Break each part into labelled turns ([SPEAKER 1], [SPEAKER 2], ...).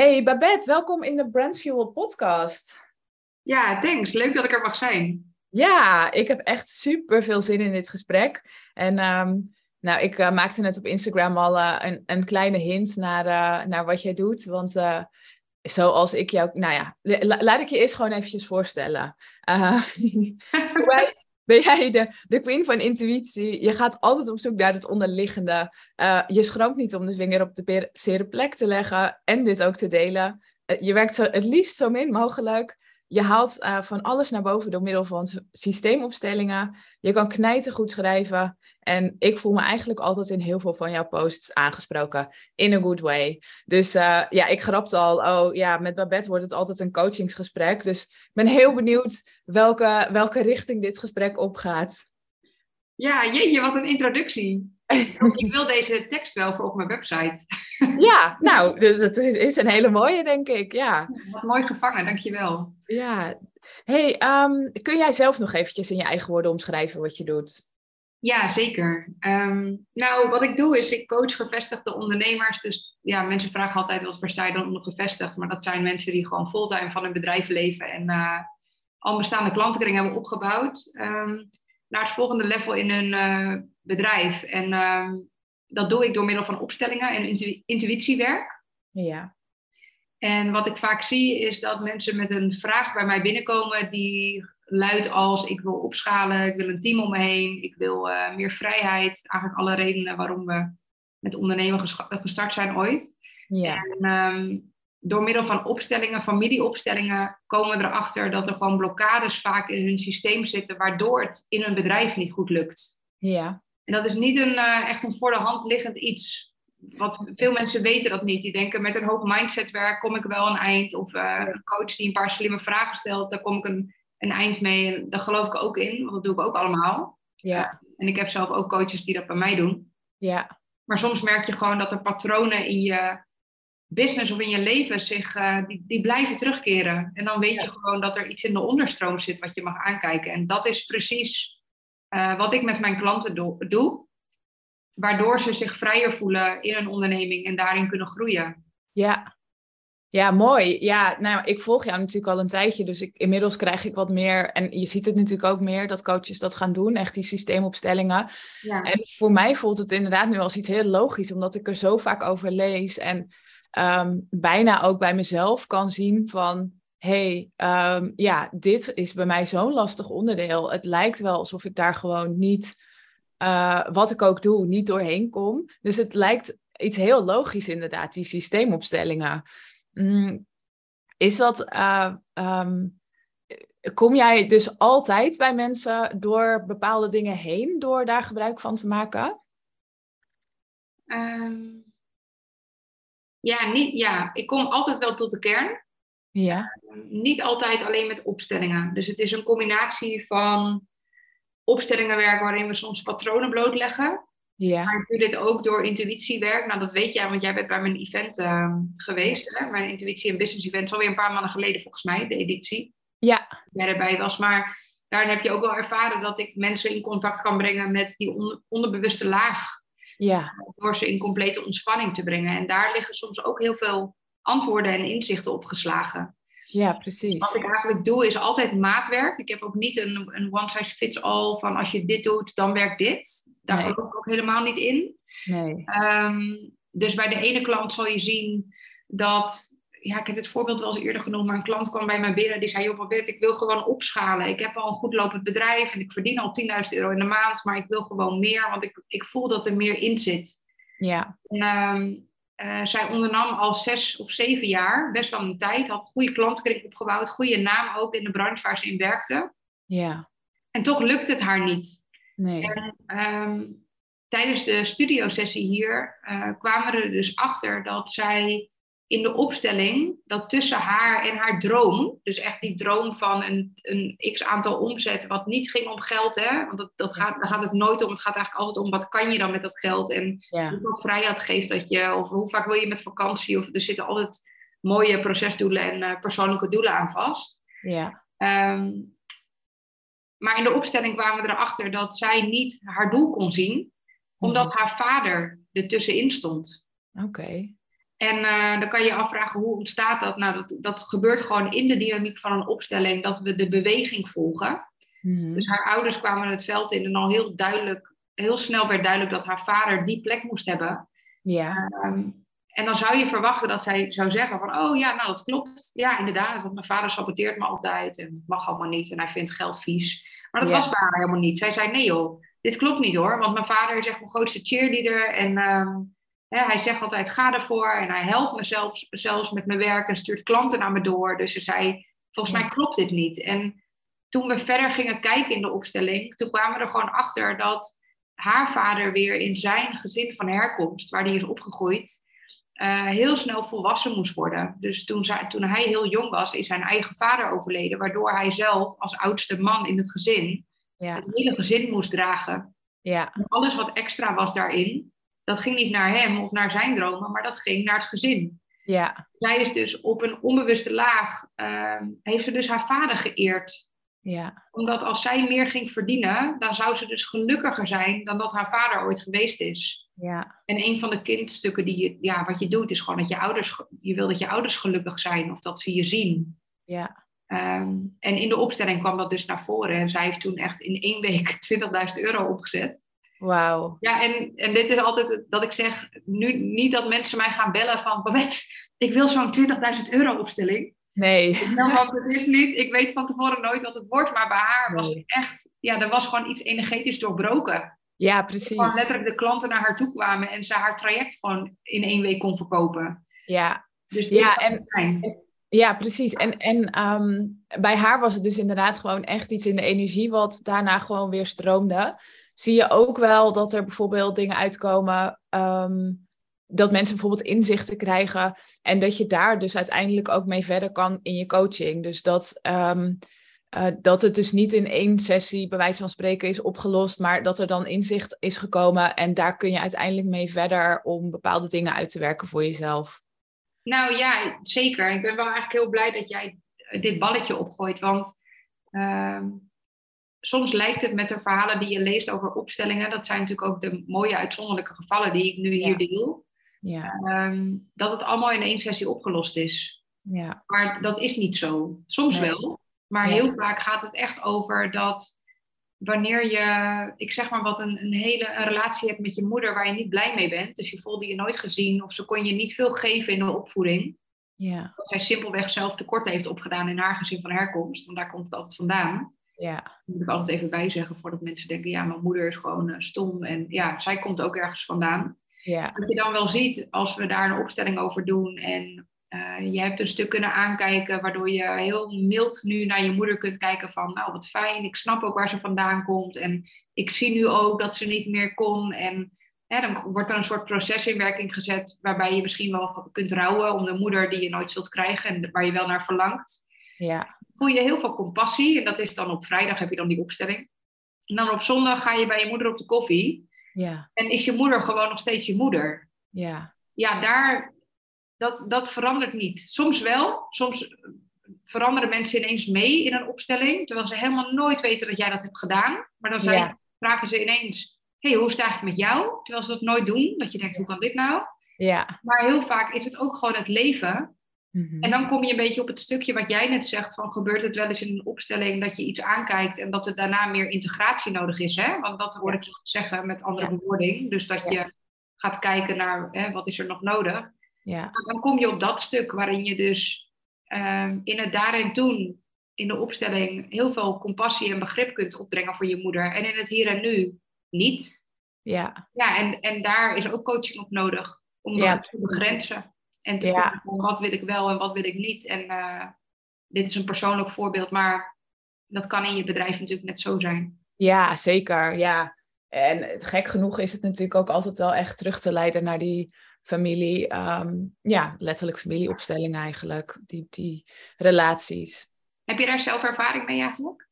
[SPEAKER 1] Hey Babette, welkom in de Brandfuel podcast.
[SPEAKER 2] Ja, thanks. Leuk dat ik er mag zijn.
[SPEAKER 1] Ja, ik heb echt super veel zin in dit gesprek. En ehm, nou, ik uh, maakte net op Instagram al uh, een, een, kleine hint naar, uh, naar wat jij doet. Want zoals ik jou, nou ja, laat ik je eerst gewoon eventjes voorstellen. wij, ben jij de, queen van intuïtie. Je gaat altijd op zoek naar het onderliggende. Uh, je schroomt niet om de vinger op de zere plek te leggen en dit ook te delen. Uh, je werkt zo, het liefst zo min mogelijk. Je haalt uh, van alles naar boven door middel van systeemopstellingen. Je kan knijten goed schrijven. En ik voel me eigenlijk altijd in heel veel van jouw posts aangesproken. In a good way. Dus uh, ja, ik grapte al. Oh ja, met Babette wordt het altijd een coachingsgesprek. Dus ik ben heel benieuwd welke, welke richting dit gesprek opgaat.
[SPEAKER 2] Ja, jeetje, wat een introductie. Ik wil deze tekst wel voor op mijn website.
[SPEAKER 1] Ja, nou, dat is een hele mooie, denk ik. Ja.
[SPEAKER 2] Wat mooi gevangen, dankjewel.
[SPEAKER 1] Ja. Hey, um, kun jij zelf nog eventjes in je eigen woorden omschrijven wat je doet?
[SPEAKER 2] Ja, zeker. Um, nou, wat ik doe is ik coach gevestigde ondernemers. Dus ja, mensen vragen altijd wat versta je dan onder gevestigd. Maar dat zijn mensen die gewoon fulltime van hun bedrijf leven en uh, al bestaande klantenkring hebben opgebouwd. Um, naar het volgende level in hun uh, bedrijf. En um, dat doe ik door middel van opstellingen en intu intuïtiewerk.
[SPEAKER 1] Ja.
[SPEAKER 2] En wat ik vaak zie is dat mensen met een vraag bij mij binnenkomen die luidt als ik wil opschalen, ik wil een team om me heen, ik wil uh, meer vrijheid. Eigenlijk alle redenen waarom we met ondernemen gestart zijn ooit.
[SPEAKER 1] Ja.
[SPEAKER 2] En um, door middel van opstellingen, familieopstellingen, komen we erachter dat er gewoon blokkades vaak in hun systeem zitten, waardoor het in hun bedrijf niet goed lukt.
[SPEAKER 1] Ja.
[SPEAKER 2] En dat is niet een, uh, echt een voor de hand liggend iets. Wat veel mensen weten dat niet. Die denken met een hoop mindsetwerk kom ik wel een eind. Of uh, een coach die een paar slimme vragen stelt, daar kom ik een, een eind mee. En daar geloof ik ook in, want dat doe ik ook allemaal.
[SPEAKER 1] Ja.
[SPEAKER 2] En ik heb zelf ook coaches die dat bij mij doen.
[SPEAKER 1] Ja.
[SPEAKER 2] Maar soms merk je gewoon dat er patronen in je business of in je leven zich, uh, die, die blijven terugkeren. En dan weet ja. je gewoon dat er iets in de onderstroom zit wat je mag aankijken. En dat is precies uh, wat ik met mijn klanten do doe. Waardoor ze zich vrijer voelen in een onderneming en daarin kunnen groeien.
[SPEAKER 1] Ja, ja, mooi. Ja, nou, ik volg jou natuurlijk al een tijdje, dus ik, inmiddels krijg ik wat meer. En je ziet het natuurlijk ook meer dat coaches dat gaan doen, echt die systeemopstellingen.
[SPEAKER 2] Ja.
[SPEAKER 1] En voor mij voelt het inderdaad nu als iets heel logisch, omdat ik er zo vaak over lees en um, bijna ook bij mezelf kan zien van, hey, um, ja, dit is bij mij zo'n lastig onderdeel. Het lijkt wel alsof ik daar gewoon niet, uh, wat ik ook doe, niet doorheen kom. Dus het lijkt iets heel logisch inderdaad, die systeemopstellingen. Mm, is dat, uh, um, kom jij dus altijd bij mensen door bepaalde dingen heen, door daar gebruik van te maken?
[SPEAKER 2] Um, ja, niet, ja, ik kom altijd wel tot de kern.
[SPEAKER 1] Ja.
[SPEAKER 2] Uh, niet altijd alleen met opstellingen. Dus het is een combinatie van opstellingenwerk waarin we soms patronen blootleggen.
[SPEAKER 1] Ja.
[SPEAKER 2] Maar ik doe dit ook door intuïtiewerk. Nou, dat weet jij, want jij bent bij mijn event uh, geweest. Hè? Mijn intuïtie en business event. is alweer een paar maanden geleden volgens mij, de editie.
[SPEAKER 1] Ja.
[SPEAKER 2] Jij erbij was. Maar daarin heb je ook wel ervaren dat ik mensen in contact kan brengen met die on onderbewuste laag.
[SPEAKER 1] Ja.
[SPEAKER 2] Door ze in complete ontspanning te brengen. En daar liggen soms ook heel veel antwoorden en inzichten opgeslagen.
[SPEAKER 1] Ja, precies.
[SPEAKER 2] Wat ik eigenlijk doe is altijd maatwerk. Ik heb ook niet een, een one size fits all van als je dit doet, dan werkt dit. Daar
[SPEAKER 1] Nee.
[SPEAKER 2] geloof ik ook helemaal niet in.
[SPEAKER 1] Nee.
[SPEAKER 2] Um, dus bij de ene klant zal je zien dat, ja, ik heb het voorbeeld wel eens eerder genoemd, maar een klant kwam bij mij binnen die zei, joh, Babette, ik wil gewoon opschalen. Ik heb al een goed lopend bedrijf en ik verdien al 10.000 euro in de maand, maar ik wil gewoon meer, want ik, ik voel dat er meer in zit.
[SPEAKER 1] Ja.
[SPEAKER 2] En, um, uh, zij ondernam al zes of zeven jaar, best wel een tijd, had een goede klantenkring opgebouwd, goede naam ook in de branche waar ze in werkte.
[SPEAKER 1] Ja.
[SPEAKER 2] En toch lukt het haar niet.
[SPEAKER 1] Nee.
[SPEAKER 2] En, um, tijdens de studiosessie hier uh, kwamen we er dus achter dat zij in de opstelling, dat tussen haar en haar droom, dus echt die droom van een, een x aantal omzet, wat niet ging om geld, hè? want dat, dat gaat, daar gaat het nooit om. Het gaat eigenlijk altijd om wat kan je dan met dat geld en
[SPEAKER 1] Ja.
[SPEAKER 2] hoeveel vrijheid geeft dat je, of hoe vaak wil je met vakantie, of er zitten altijd mooie procesdoelen en uh, persoonlijke doelen aan vast.
[SPEAKER 1] Ja.
[SPEAKER 2] Um, maar in de opstelling kwamen we erachter dat zij niet haar doel kon zien, omdat haar vader er tussenin stond.
[SPEAKER 1] Oké. Okay.
[SPEAKER 2] En uh, dan kan je je afvragen hoe ontstaat dat? Nou, dat, dat gebeurt gewoon in de dynamiek van een opstelling, dat we de beweging volgen. Mhm. Dus haar ouders kwamen het veld in en al heel duidelijk, heel snel werd duidelijk dat haar vader die plek moest hebben.
[SPEAKER 1] Ja.
[SPEAKER 2] Ehm, en dan zou je verwachten dat zij zou zeggen van, oh ja, nou dat klopt. Ja, inderdaad, want mijn vader saboteert me altijd en het mag allemaal niet en hij vindt geld vies. Maar dat was bij haar helemaal niet. Zij zei, nee joh, dit klopt niet hoor, want mijn vader is echt mijn grootste cheerleader en hij zegt altijd, ga ervoor en hij helpt me zelfs, zelfs met mijn werk en stuurt klanten naar me door. Dus ze zei, volgens mij klopt dit niet. En toen we verder gingen kijken in de opstelling, toen kwamen we er gewoon achter dat haar vader weer in zijn gezin van herkomst, waar die is opgegroeid, uh, heel snel volwassen moest worden. Dus toen, toen hij heel jong was, is zijn eigen vader overleden, waardoor hij zelf als oudste man in het gezin ja. het hele gezin moest dragen.
[SPEAKER 1] Ja.
[SPEAKER 2] alles wat extra was daarin, dat ging niet naar hem of naar zijn dromen, maar dat ging naar het gezin.
[SPEAKER 1] Ja.
[SPEAKER 2] Zij is dus op een onbewuste laag, uh, heeft ze dus haar vader geëerd.
[SPEAKER 1] Ja.
[SPEAKER 2] Omdat als zij meer ging verdienen, dan zou ze dus gelukkiger zijn dan dat haar vader ooit geweest is.
[SPEAKER 1] Ja.
[SPEAKER 2] En een van de kindstukken die je, ja, wat je doet, is gewoon dat je ouders, je wil dat je ouders gelukkig zijn of dat ze je zien.
[SPEAKER 1] Ja.
[SPEAKER 2] Ehm, en in de opstelling kwam dat dus naar voren. En zij heeft toen echt in één week 20.000 euro opgezet.
[SPEAKER 1] Wauw.
[SPEAKER 2] Ja, en, en dit is altijd dat ik zeg, nu niet dat mensen mij gaan bellen van, Babette, ik wil zo'n 20.000 euro opstelling.
[SPEAKER 1] Nee.
[SPEAKER 2] Nou, want het is niet, ik weet van tevoren nooit wat het wordt, maar bij haar was het echt, ja, er was gewoon iets energetisch doorbroken.
[SPEAKER 1] Ja, precies.
[SPEAKER 2] Gewoon letterlijk de klanten naar haar toe kwamen en ze haar traject gewoon in één week kon verkopen.
[SPEAKER 1] Ja.
[SPEAKER 2] Dus
[SPEAKER 1] ja, en, ja, precies. En, en um, bij haar was het dus inderdaad gewoon echt iets in de energie wat daarna gewoon weer stroomde zie je ook wel dat er bijvoorbeeld dingen uitkomen. Um, dat mensen bijvoorbeeld inzichten krijgen. En dat je daar dus uiteindelijk ook mee verder kan in je coaching. Dus dat, um, uh, dat het dus niet in één sessie, bij wijze van spreken, is opgelost. Maar dat er dan inzicht is gekomen. En daar kun je uiteindelijk mee verder om bepaalde dingen uit te werken voor jezelf.
[SPEAKER 2] Nou ja, zeker. Ik ben wel eigenlijk heel blij dat jij dit balletje opgooit. Want uh, soms lijkt het met de verhalen die je leest over opstellingen, dat zijn natuurlijk ook de mooie uitzonderlijke gevallen die ik nu hier deel,
[SPEAKER 1] ja.
[SPEAKER 2] Ehm, dat het allemaal in één sessie opgelost is.
[SPEAKER 1] Ja.
[SPEAKER 2] Maar dat is niet zo. Soms wel, maar heel vaak gaat het echt over dat wanneer je, ik zeg maar wat, een, een hele een relatie hebt met je moeder waar je niet blij mee bent, dus je voelde je nooit gezien of ze kon je niet veel geven in de opvoeding.
[SPEAKER 1] Ja.
[SPEAKER 2] Dat zij simpelweg zelf tekort heeft opgedaan in haar gezin van herkomst, want daar komt het altijd vandaan.
[SPEAKER 1] Ja.
[SPEAKER 2] Dat moet ik altijd even bijzeggen voordat mensen denken, ja, mijn moeder is gewoon uh, stom. En ja, zij komt ook ergens vandaan.
[SPEAKER 1] Ja.
[SPEAKER 2] Wat je dan wel ziet, als we daar een opstelling over doen en uh, je hebt een stuk kunnen aankijken, waardoor je heel mild nu naar je moeder kunt kijken van, nou wat fijn, ik snap ook waar ze vandaan komt. En ik zie nu ook dat ze niet meer kon. En hè, dan wordt er een soort proces in werking gezet waarbij je misschien wel kunt rouwen om de moeder die je nooit zult krijgen en waar je wel naar verlangt.
[SPEAKER 1] Ja
[SPEAKER 2] voel je heel veel compassie. En dat is dan op vrijdag heb je dan die opstelling. En dan op zondag ga je bij je moeder op de koffie.
[SPEAKER 1] Ja.
[SPEAKER 2] En is je moeder gewoon nog steeds je moeder.
[SPEAKER 1] Ja.
[SPEAKER 2] Ja, daar, dat, dat verandert niet. Soms wel. Soms veranderen mensen ineens mee in een opstelling. Terwijl ze helemaal nooit weten dat jij dat hebt gedaan. Maar dan zijn, vragen ze ineens... hey, hoe is het met jou? Terwijl ze dat nooit doen. Dat je denkt, hoe kan dit nou?
[SPEAKER 1] Ja.
[SPEAKER 2] Maar heel vaak is het ook gewoon het leven
[SPEAKER 1] Mhm.
[SPEAKER 2] En dan kom je een beetje op het stukje wat jij net zegt: van gebeurt het wel eens in een opstelling dat je iets aankijkt en dat er daarna meer integratie nodig is? Hè? Want dat hoor ik je zeggen met andere bewoording. Dus dat je gaat kijken naar hè, wat is er nog nodig.
[SPEAKER 1] Ja.
[SPEAKER 2] Dan kom je op dat stuk waarin je dus ehm, in het daar en toen in de opstelling heel veel compassie en begrip kunt opbrengen voor je moeder. En in het hier en nu niet.
[SPEAKER 1] Ja.
[SPEAKER 2] Ja, en, en daar is ook coaching op nodig om dat te begrenzen. En te ja. wat wil ik wel en wat wil ik niet. En uh, dit is een persoonlijk voorbeeld, maar dat kan in je bedrijf natuurlijk net zo zijn.
[SPEAKER 1] Ja, zeker. Ja. En gek genoeg is het natuurlijk ook altijd wel echt terug te leiden naar die familie. Um, ja, letterlijk familieopstelling eigenlijk. Die, die relaties.
[SPEAKER 2] Heb je daar zelf ervaring mee eigenlijk?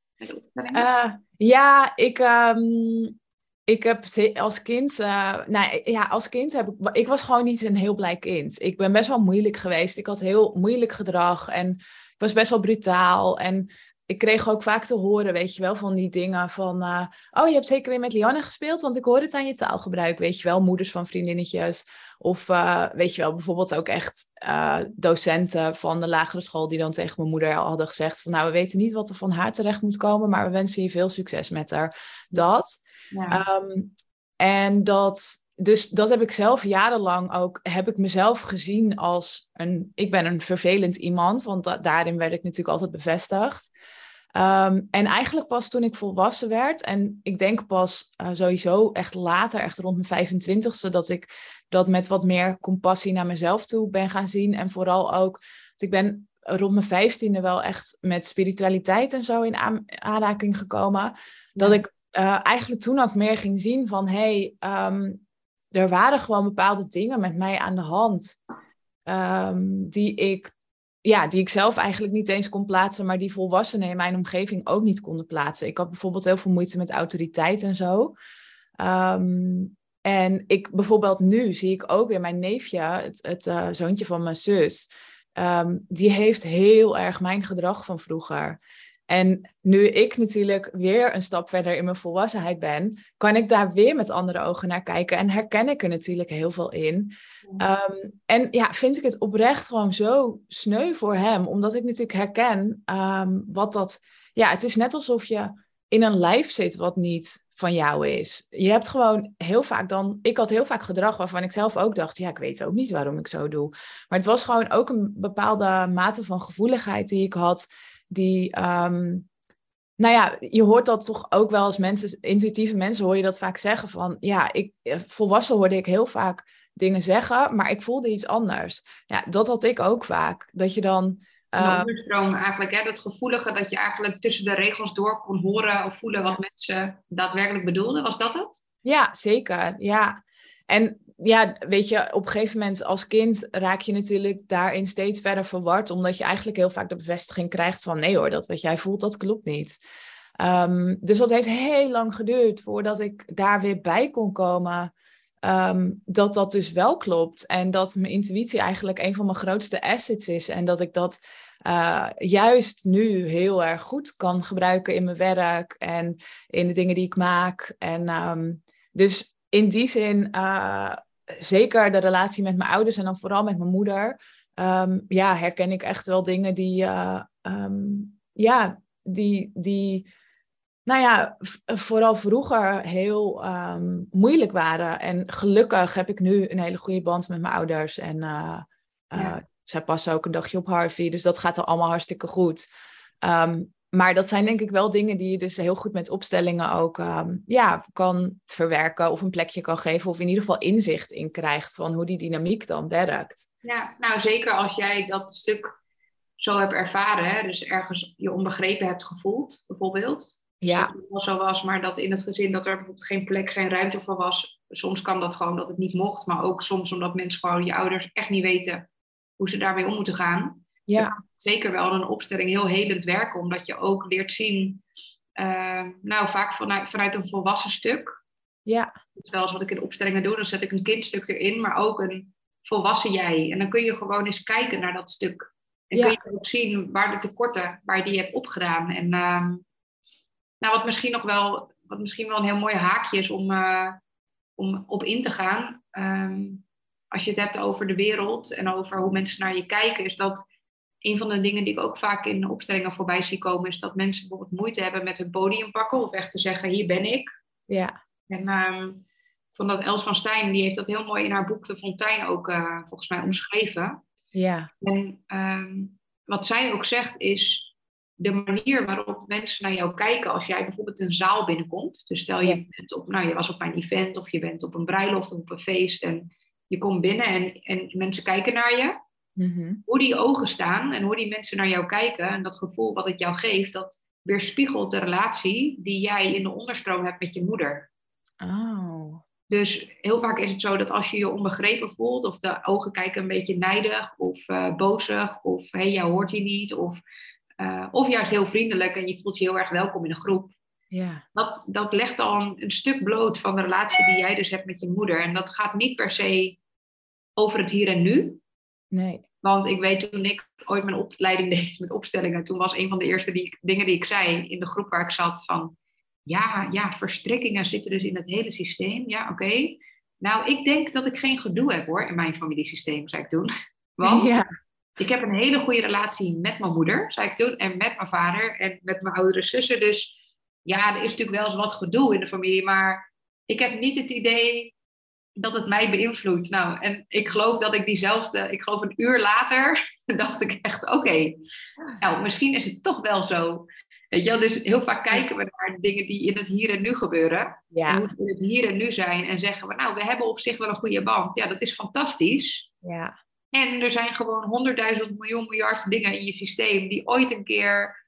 [SPEAKER 2] Met
[SPEAKER 1] uh, ja, ik, um, ik heb als kind, uh, nou ja, als kind heb ik, ik was gewoon niet een heel blij kind. Ik ben best wel moeilijk geweest. Ik had heel moeilijk gedrag en ik was best wel brutaal. En ik kreeg ook vaak te horen, weet je wel, van die dingen van... eh, oh, je hebt zeker weer met Lianne gespeeld, want ik hoor het aan je taalgebruik, weet je wel. Moeders van vriendinnetjes. Of eh, weet je wel, bijvoorbeeld ook echt eh, docenten van de lagere school... die dan tegen mijn moeder hadden gezegd van... nou, we weten niet wat er van haar terecht moet komen... maar we wensen je veel succes met haar. Dat.
[SPEAKER 2] Ja.
[SPEAKER 1] Ehm, en dat, dus dat heb ik zelf jarenlang ook, heb ik mezelf gezien als een, ik ben een vervelend iemand, want da- daarin werd ik natuurlijk altijd bevestigd. Ehm, en eigenlijk pas toen ik volwassen werd, en ik denk pas eh, sowieso echt later, echt rond mijn 25ste, dat ik dat met wat meer compassie naar mezelf toe ben gaan zien. En vooral ook, ik ben rond mijn vijftiende wel echt met spiritualiteit en zo in aan- aanraking gekomen. Dat ik eh, eigenlijk toen ook meer ging zien van, hé, hey, ehm, er waren gewoon bepaalde dingen met mij aan de hand. ehm, die ik ja, die ik zelf eigenlijk niet eens kon plaatsen, maar die volwassenen in mijn omgeving ook niet konden plaatsen. Ik had bijvoorbeeld heel veel moeite met autoriteit en zo. Ehm, en ik bijvoorbeeld nu zie ik ook weer mijn neefje, het, het eh, zoontje van mijn zus, die heeft heel erg mijn gedrag van vroeger. En nu ik natuurlijk weer een stap verder in mijn volwassenheid ben, kan ik daar weer met andere ogen naar kijken en herken ik er natuurlijk heel veel in. Ehm, en ja, vind ik het oprecht gewoon zo sneu voor hem, omdat ik natuurlijk herken ehm, wat dat. Ja, het is net alsof je in een lijf zit wat niet van jou is. Je hebt gewoon heel vaak dan. Ik had heel vaak gedrag waarvan ik zelf ook dacht: ja, ik weet ook niet waarom ik zo doe. Maar het was gewoon ook een bepaalde mate van gevoeligheid die ik had, die. ehm, nou ja, je hoort dat toch ook wel als mensen, intuïtieve mensen hoor je dat vaak zeggen van, ja, ik, eh, volwassen hoorde ik heel vaak dingen zeggen, maar ik voelde iets anders. Ja, dat had ik ook vaak. Dat je dan, eh,
[SPEAKER 2] onderstroom eigenlijk, hè, dat gevoelige dat je eigenlijk tussen de regels door kon horen of voelen wat mensen daadwerkelijk bedoelden. Was dat het?
[SPEAKER 1] ja, zeker, ja. En ja, weet je, op een gegeven moment als kind raak je natuurlijk daarin steeds verder verward, omdat je eigenlijk heel vaak de bevestiging krijgt van, nee hoor, dat wat jij voelt, dat klopt niet. Ehm, dus dat heeft heel lang geduurd voordat ik daar weer bij kon komen. ehm, dat dat dus wel klopt. En dat mijn intuïtie eigenlijk een van mijn grootste assets is. En dat ik dat eh, juist nu heel erg goed kan gebruiken in mijn werk en in de dingen die ik maak. En ehm, dus in die zin, eh, zeker de relatie met mijn ouders en dan vooral met mijn moeder. ehm, ja, herken ik echt wel dingen die, eh, ehm, ja, die, die nou ja, vooral vroeger heel ehm, moeilijk waren. En gelukkig heb ik nu een hele goede band met mijn ouders. En eh, eh, zij passen ook een dagje op Harvey. Dus dat gaat al allemaal hartstikke goed. Ehm, maar dat zijn denk ik wel dingen die je dus heel goed met opstellingen ook ehm, ja, kan verwerken. Of een plekje kan geven. Of in ieder geval inzicht in krijgt van hoe die dynamiek dan werkt.
[SPEAKER 2] Ja, nou zeker als jij dat stuk zo hebt ervaren, hè, dus ergens je onbegrepen hebt gevoeld, bijvoorbeeld.
[SPEAKER 1] Ja,
[SPEAKER 2] Dat het wel zo was, maar dat in het gezin dat er bijvoorbeeld geen plek, geen ruimte voor was. Soms kan dat gewoon dat het niet mocht, maar ook soms omdat mensen gewoon, je ouders, echt niet weten hoe ze daarmee om moeten gaan.
[SPEAKER 1] Ja,
[SPEAKER 2] Zeker wel een opstelling heel helend werken, omdat je ook leert zien, eh, nou vaak vanuit, vanuit een volwassen stuk.
[SPEAKER 1] ja,
[SPEAKER 2] Dat is wel eens wat ik in opstellingen doe, dan zet ik een kindstuk erin, maar ook een volwassen jij. En dan kun je gewoon eens kijken naar dat stuk. En
[SPEAKER 1] Ja.
[SPEAKER 2] kun je ook zien waar de tekorten, waar je die hebt opgedaan. En ehm, nou, wat misschien nog wel, wat misschien wel een heel mooi haakje is om, eh, om op in te gaan. ehm, als je het hebt over de wereld en over hoe mensen naar je kijken, is dat een van de dingen die ik ook vaak in opstellingen voorbij zie komen, is dat mensen bijvoorbeeld moeite hebben met hun podium pakken of echt te zeggen, hier ben ik.
[SPEAKER 1] ja,
[SPEAKER 2] En ehm, ik vond dat Els van Stijn, die heeft dat heel mooi in haar boek De Fontein ook eh, volgens mij omschreven.
[SPEAKER 1] ja,
[SPEAKER 2] En ehm, wat zij ook zegt is de manier waarop mensen naar jou kijken als jij bijvoorbeeld een zaal binnenkomt. Dus stel je bent op, nou je was op een event of je bent op een bruiloft of op een feest en je komt binnen en, en mensen kijken naar je.
[SPEAKER 1] Mhm,
[SPEAKER 2] Hoe die ogen staan en hoe die mensen naar jou kijken en dat gevoel wat het jou geeft, dat weerspiegelt de relatie die jij in de onderstroom hebt met je moeder.
[SPEAKER 1] oh,
[SPEAKER 2] Dus heel vaak is het zo dat als je je onbegrepen voelt, of de ogen kijken een beetje nijdig of eh, bozig, of hé, hey, jou hoort hier niet, of, eh, of juist heel vriendelijk en je voelt je heel erg welkom in een groep.
[SPEAKER 1] ja,
[SPEAKER 2] Dat, dat legt al een, een stuk bloot van de relatie die jij dus hebt met je moeder. En dat gaat niet per se over het hier en nu,
[SPEAKER 1] nee,
[SPEAKER 2] Want ik weet toen ik ooit mijn opleiding deed met opstellingen, toen was een van de eerste die, dingen die ik zei in de groep waar ik zat van, ja, ja, verstrikkingen zitten dus in het hele systeem. Ja, oké. Nou, ik denk dat ik geen gedoe heb hoor in mijn familiesysteem, zei ik toen. Want ja. ik heb een hele goede relatie met mijn moeder, zei ik toen, en met mijn vader en met mijn oudere zussen. Dus ja, er is natuurlijk wel eens wat gedoe in de familie, maar ik heb niet het idee dat het mij beïnvloedt. Nou, en ik geloof dat ik diezelfde, ik geloof een uur later, dacht ik echt, oké, nou, misschien is het toch wel zo. Weet je wel, dus heel vaak kijken we naar dingen die in het hier en nu gebeuren. Ja. En in het hier en nu zijn. En zeggen we, nou, we hebben op zich wel een goede band. Ja, dat is fantastisch.
[SPEAKER 1] Ja.
[SPEAKER 2] En er zijn gewoon honderdduizend miljoen miljard dingen in je systeem die ooit een keer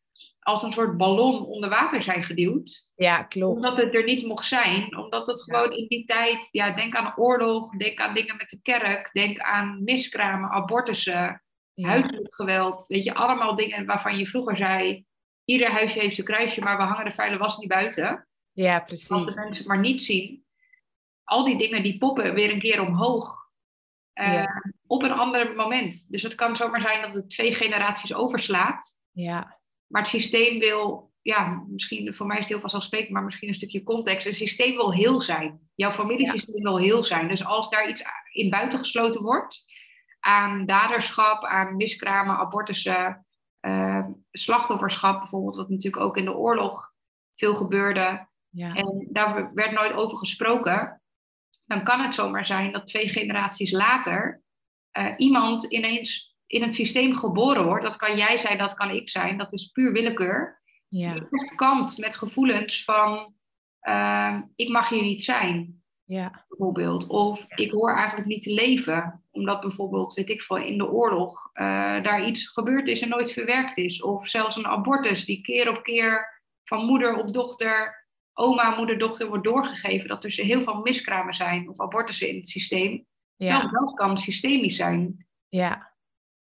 [SPEAKER 2] als een soort ballon onder water zijn geduwd.
[SPEAKER 1] Ja, klopt.
[SPEAKER 2] Omdat het er niet mocht zijn. Omdat het gewoon in die tijd, ja, denk aan oorlog, denk aan dingen met de kerk, denk aan miskramen, abortussen, huiselijk geweld. Weet je, allemaal dingen waarvan je vroeger zei, ieder huisje heeft zijn kruisje, maar we hangen de vuile was niet buiten.
[SPEAKER 1] Ja, precies.
[SPEAKER 2] Want de mensen het maar niet zien. Al die dingen die poppen weer een keer omhoog. Uh, Op een ander moment. Dus het kan zomaar zijn dat het twee generaties overslaat.
[SPEAKER 1] Ja.
[SPEAKER 2] Maar het systeem wil, ja, misschien voor mij is het heel vanzelfsprekend, maar misschien een stukje context. Het systeem wil heel zijn. Jouw familiesysteem wil heel zijn. Dus als daar iets in buiten gesloten wordt, aan daderschap, aan miskramen, abortussen, uh, slachtofferschap bijvoorbeeld, wat natuurlijk ook in de oorlog veel gebeurde. Ja. En daar werd nooit over gesproken. Dan kan het zomaar zijn dat twee generaties later uh, iemand ineens in het systeem geboren wordt. Dat kan jij zijn, dat kan ik zijn. Dat is puur willekeur.
[SPEAKER 1] Ja.
[SPEAKER 2] Die echt kampt met gevoelens van uh, ik mag hier niet zijn.
[SPEAKER 1] Ja.
[SPEAKER 2] Bijvoorbeeld. Of ik hoor eigenlijk niet te leven. Omdat bijvoorbeeld, weet ik veel, in de oorlog uh, daar iets gebeurd is en nooit verwerkt is. Of zelfs een abortus die keer op keer van moeder op dochter, oma, moeder, dochter wordt doorgegeven. Dat er heel veel miskramen zijn of abortussen in het systeem. Ja. Zelfs dat kan systemisch zijn.
[SPEAKER 1] Ja.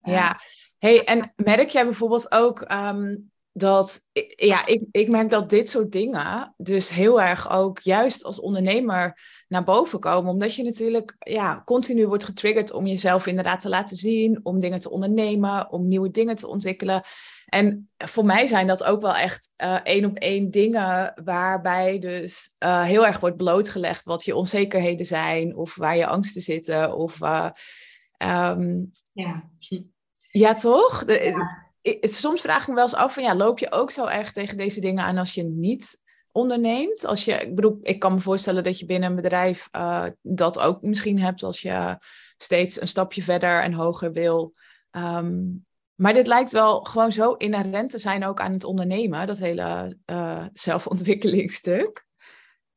[SPEAKER 1] Ja. Hey, en merk jij bijvoorbeeld ook um, dat, ja, ik, ik merk dat dit soort dingen dus heel erg ook juist als ondernemer naar boven komen. Omdat je natuurlijk ja, continu wordt getriggerd om jezelf inderdaad te laten zien, om dingen te ondernemen, om nieuwe dingen te ontwikkelen. En voor mij zijn dat ook wel echt uh, één op één dingen waarbij dus uh, heel erg wordt blootgelegd wat je onzekerheden zijn of waar je angsten zitten. Of, uh, um,
[SPEAKER 2] ja.
[SPEAKER 1] ja, toch? Ja soms vraag ik me wel eens af van ja, loop je ook zo erg tegen deze dingen aan als je niet onderneemt? Als je, ik bedoel, ik kan me voorstellen dat je binnen een bedrijf uh, dat ook misschien hebt als je steeds een stapje verder en hoger wil. Um, maar dit lijkt wel gewoon zo inherent te zijn ook aan het ondernemen, dat hele uh, zelfontwikkelingsstuk.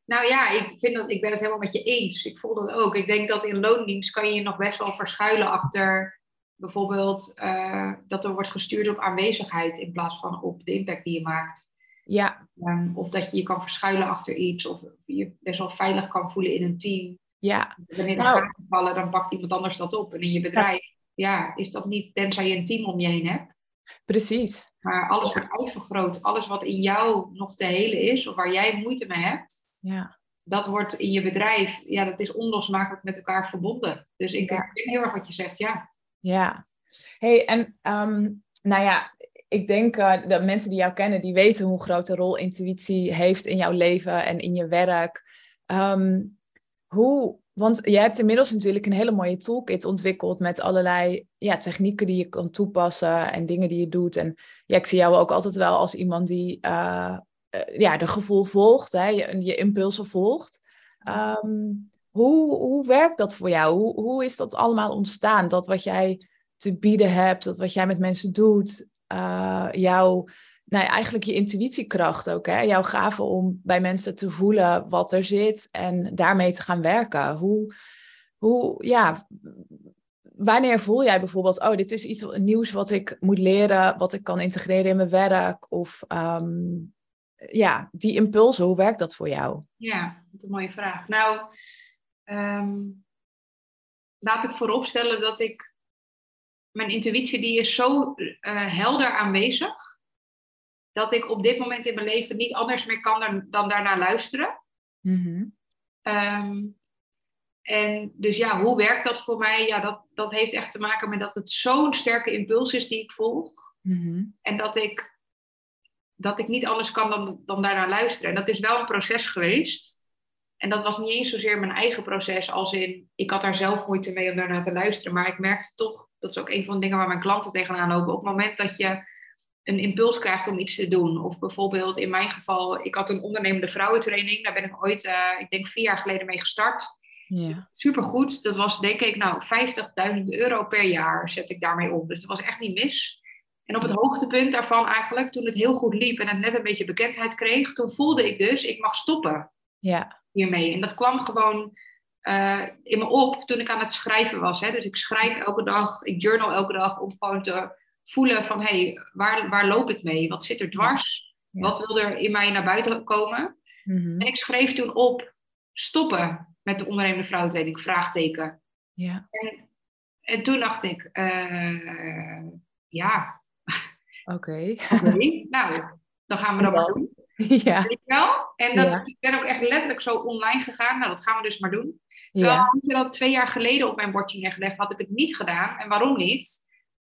[SPEAKER 2] Nou ja, ik, vind dat, ik ben het helemaal met je eens. Ik voel dat ook. Ik denk dat in loondienst kan je nog best wel verschuilen achter bijvoorbeeld uh, dat er wordt gestuurd op aanwezigheid in plaats van op de impact die je maakt.
[SPEAKER 1] Ja.
[SPEAKER 2] Um, of dat je je kan verschuilen achter iets, of je best wel veilig kan voelen in een team.
[SPEAKER 1] Ja.
[SPEAKER 2] Wanneer er nou. vallen, dan pakt iemand anders dat op. En in je bedrijf, ja. is dat niet, tenzij je een team om je heen hebt.
[SPEAKER 1] Precies.
[SPEAKER 2] Maar alles wordt uitvergroot. Alles wat in jou nog te helen is, of waar jij moeite mee hebt,
[SPEAKER 1] ja.
[SPEAKER 2] dat wordt in je bedrijf, ja, dat is onlosmakelijk met elkaar verbonden. Dus ik ja. heel erg wat je zegt, ja.
[SPEAKER 1] Ja. Hey, en um, nou ja, ik denk uh, dat mensen die jou kennen, die weten hoe grote rol intuïtie heeft in jouw leven en in je werk. Um, hoe, want jij hebt inmiddels natuurlijk een hele mooie toolkit ontwikkeld met allerlei ja, technieken die je kan toepassen en dingen die je doet. En ja, ik zie jou ook altijd wel als iemand die uh, uh, ja, de gevoel volgt, hè, je, je impulsen volgt. Um, hoe, hoe werkt dat voor jou? Hoe, hoe is dat allemaal ontstaan? Dat wat jij te bieden hebt, dat wat jij met mensen doet, uh, jouw, nou, eigenlijk je intuïtiekracht ook, hè? jouw gave om bij mensen te voelen wat er zit en daarmee te gaan werken. Hoe, hoe ja, wanneer voel jij bijvoorbeeld, oh, dit is iets nieuws wat ik moet leren, wat ik kan integreren in mijn werk? Of um, ja, die impulsen, hoe werkt dat voor jou?
[SPEAKER 2] Ja, dat is een mooie vraag. Nou, um, laat ik vooropstellen dat ik mijn intuïtie die is zo uh, helder aanwezig dat ik op dit moment in mijn leven niet anders meer kan dan, dan daarnaar luisteren.
[SPEAKER 1] Mm-hmm.
[SPEAKER 2] Um, en dus ja, hoe werkt dat voor mij? Ja, dat, dat heeft echt te maken met dat het zo'n sterke impuls is die ik volg.
[SPEAKER 1] Mhm.
[SPEAKER 2] En dat ik, dat ik niet anders kan dan, dan daarnaar luisteren. En dat is wel een proces geweest. En dat was niet eens zozeer mijn eigen proces, als in, ik had daar zelf moeite mee om daarnaar te luisteren. Maar ik merkte toch, dat is ook een van de dingen waar mijn klanten tegenaan lopen. Op het moment dat je een impuls krijgt om iets te doen. Of bijvoorbeeld in mijn geval, ik had een ondernemende vrouwentraining. Daar ben ik ooit, uh, ik denk vier jaar geleden mee gestart.
[SPEAKER 1] Ja.
[SPEAKER 2] Supergoed. Dat was denk ik nou 50.000 euro per jaar zet ik daarmee op. Dus dat was echt niet mis. En op het hoogtepunt daarvan eigenlijk, toen het heel goed liep en het net een beetje bekendheid kreeg, toen voelde ik dus, ik mag stoppen
[SPEAKER 1] Ja.
[SPEAKER 2] hiermee. En dat kwam gewoon uh, in me op toen ik aan het schrijven was. Hè. Dus ik schrijf elke dag, ik journal elke dag om gewoon te voelen van, hé, hey, waar, waar loop ik mee? Wat zit er dwars?
[SPEAKER 1] Ja.
[SPEAKER 2] Wat wil er in mij naar buiten komen?
[SPEAKER 1] Mhm.
[SPEAKER 2] En ik schreef toen op, stoppen met de ondernemende vrouwentraining, vraagteken.
[SPEAKER 1] Ja.
[SPEAKER 2] En, en toen dacht ik, uh, ja,
[SPEAKER 1] Oké.
[SPEAKER 2] nou, dan gaan we dat maar doen.
[SPEAKER 1] ja.
[SPEAKER 2] Weet je wel? En dat,
[SPEAKER 1] Ja.
[SPEAKER 2] ik ben ook echt letterlijk zo online gegaan. Nou, dat gaan we dus maar doen. Terwijl
[SPEAKER 1] Ja.
[SPEAKER 2] je dat twee jaar geleden op mijn bordje neergelegd, had ik het niet gedaan. En waarom niet?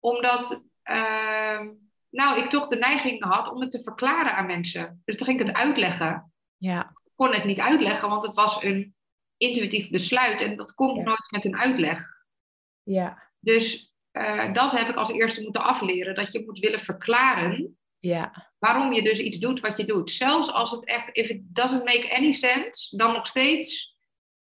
[SPEAKER 2] Omdat, ehm, nou, ik toch de neiging had om het te verklaren aan mensen. Dus toen ging ik het uitleggen.
[SPEAKER 1] Ja.
[SPEAKER 2] Ik kon het niet uitleggen, want het was een intuïtief besluit. En dat komt nooit met een uitleg.
[SPEAKER 1] Ja.
[SPEAKER 2] Dus eh, dat heb ik als eerste moeten afleren. Dat je moet willen verklaren
[SPEAKER 1] Ja.
[SPEAKER 2] waarom je dus iets doet wat je doet. Zelfs als het echt, if it doesn't make any sense, dan nog steeds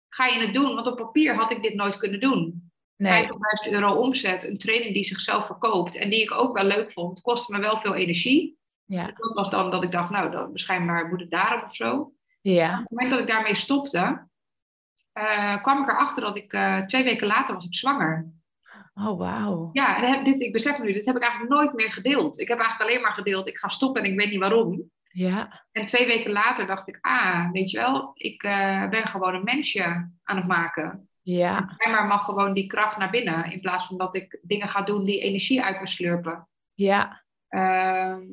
[SPEAKER 2] ga je het doen. Want op papier had ik dit nooit kunnen doen.
[SPEAKER 1] Nee.
[SPEAKER 2] 50.000 euro omzet, een training die zichzelf verkoopt en die ik ook wel leuk vond. Het kostte me wel veel energie.
[SPEAKER 1] Ja.
[SPEAKER 2] Dat was dan dat ik dacht, nou, dan, waarschijnlijk moet het daarom of zo.
[SPEAKER 1] Ja.
[SPEAKER 2] Op het moment dat ik daarmee stopte, eh, kwam ik erachter dat ik eh, twee weken later was ik zwanger.
[SPEAKER 1] Oh, wauw.
[SPEAKER 2] Ja, en heb, dit, ik besef nu, dit heb ik eigenlijk nooit meer gedeeld. Ik heb eigenlijk alleen maar gedeeld, ik ga stoppen en ik weet niet waarom.
[SPEAKER 1] Ja.
[SPEAKER 2] En twee weken later dacht ik, ah, weet je wel, ik eh, ben gewoon een mensje aan het maken.
[SPEAKER 1] Ja.
[SPEAKER 2] Maar mag gewoon die kracht naar binnen, in plaats van dat ik dingen ga doen die energie uit me slurpen.
[SPEAKER 1] Ja.
[SPEAKER 2] Ehm,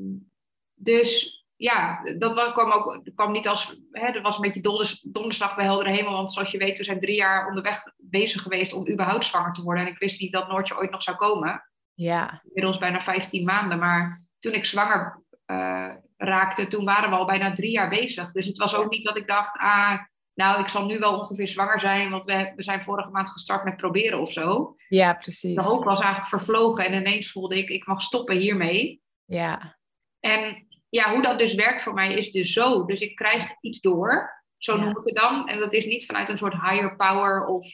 [SPEAKER 2] dus ja, dat wa- kwam ook kwam niet als, hè, dat was een beetje donders, donderslag bij heldere hemel. Want zoals je weet, we zijn drie jaar onderweg bezig geweest om überhaupt zwanger te worden. En ik wist niet dat Noortje ooit nog zou komen.
[SPEAKER 1] Ja.
[SPEAKER 2] Inmiddels bijna 15 maanden. Maar toen ik zwanger eh, raakte, toen waren we al bijna drie jaar bezig. Dus het was ook niet dat ik dacht, ah, nou, ik zal nu wel ongeveer zwanger zijn, want we, we zijn vorige maand gestart met proberen of zo.
[SPEAKER 1] Ja, precies.
[SPEAKER 2] De hoop was eigenlijk vervlogen en ineens voelde ik, ik mag stoppen hiermee.
[SPEAKER 1] Ja.
[SPEAKER 2] En ja, hoe dat dus werkt voor mij is dus zo. Dus ik krijg iets door, zo noem ik het dan. En dat is niet vanuit een soort higher power of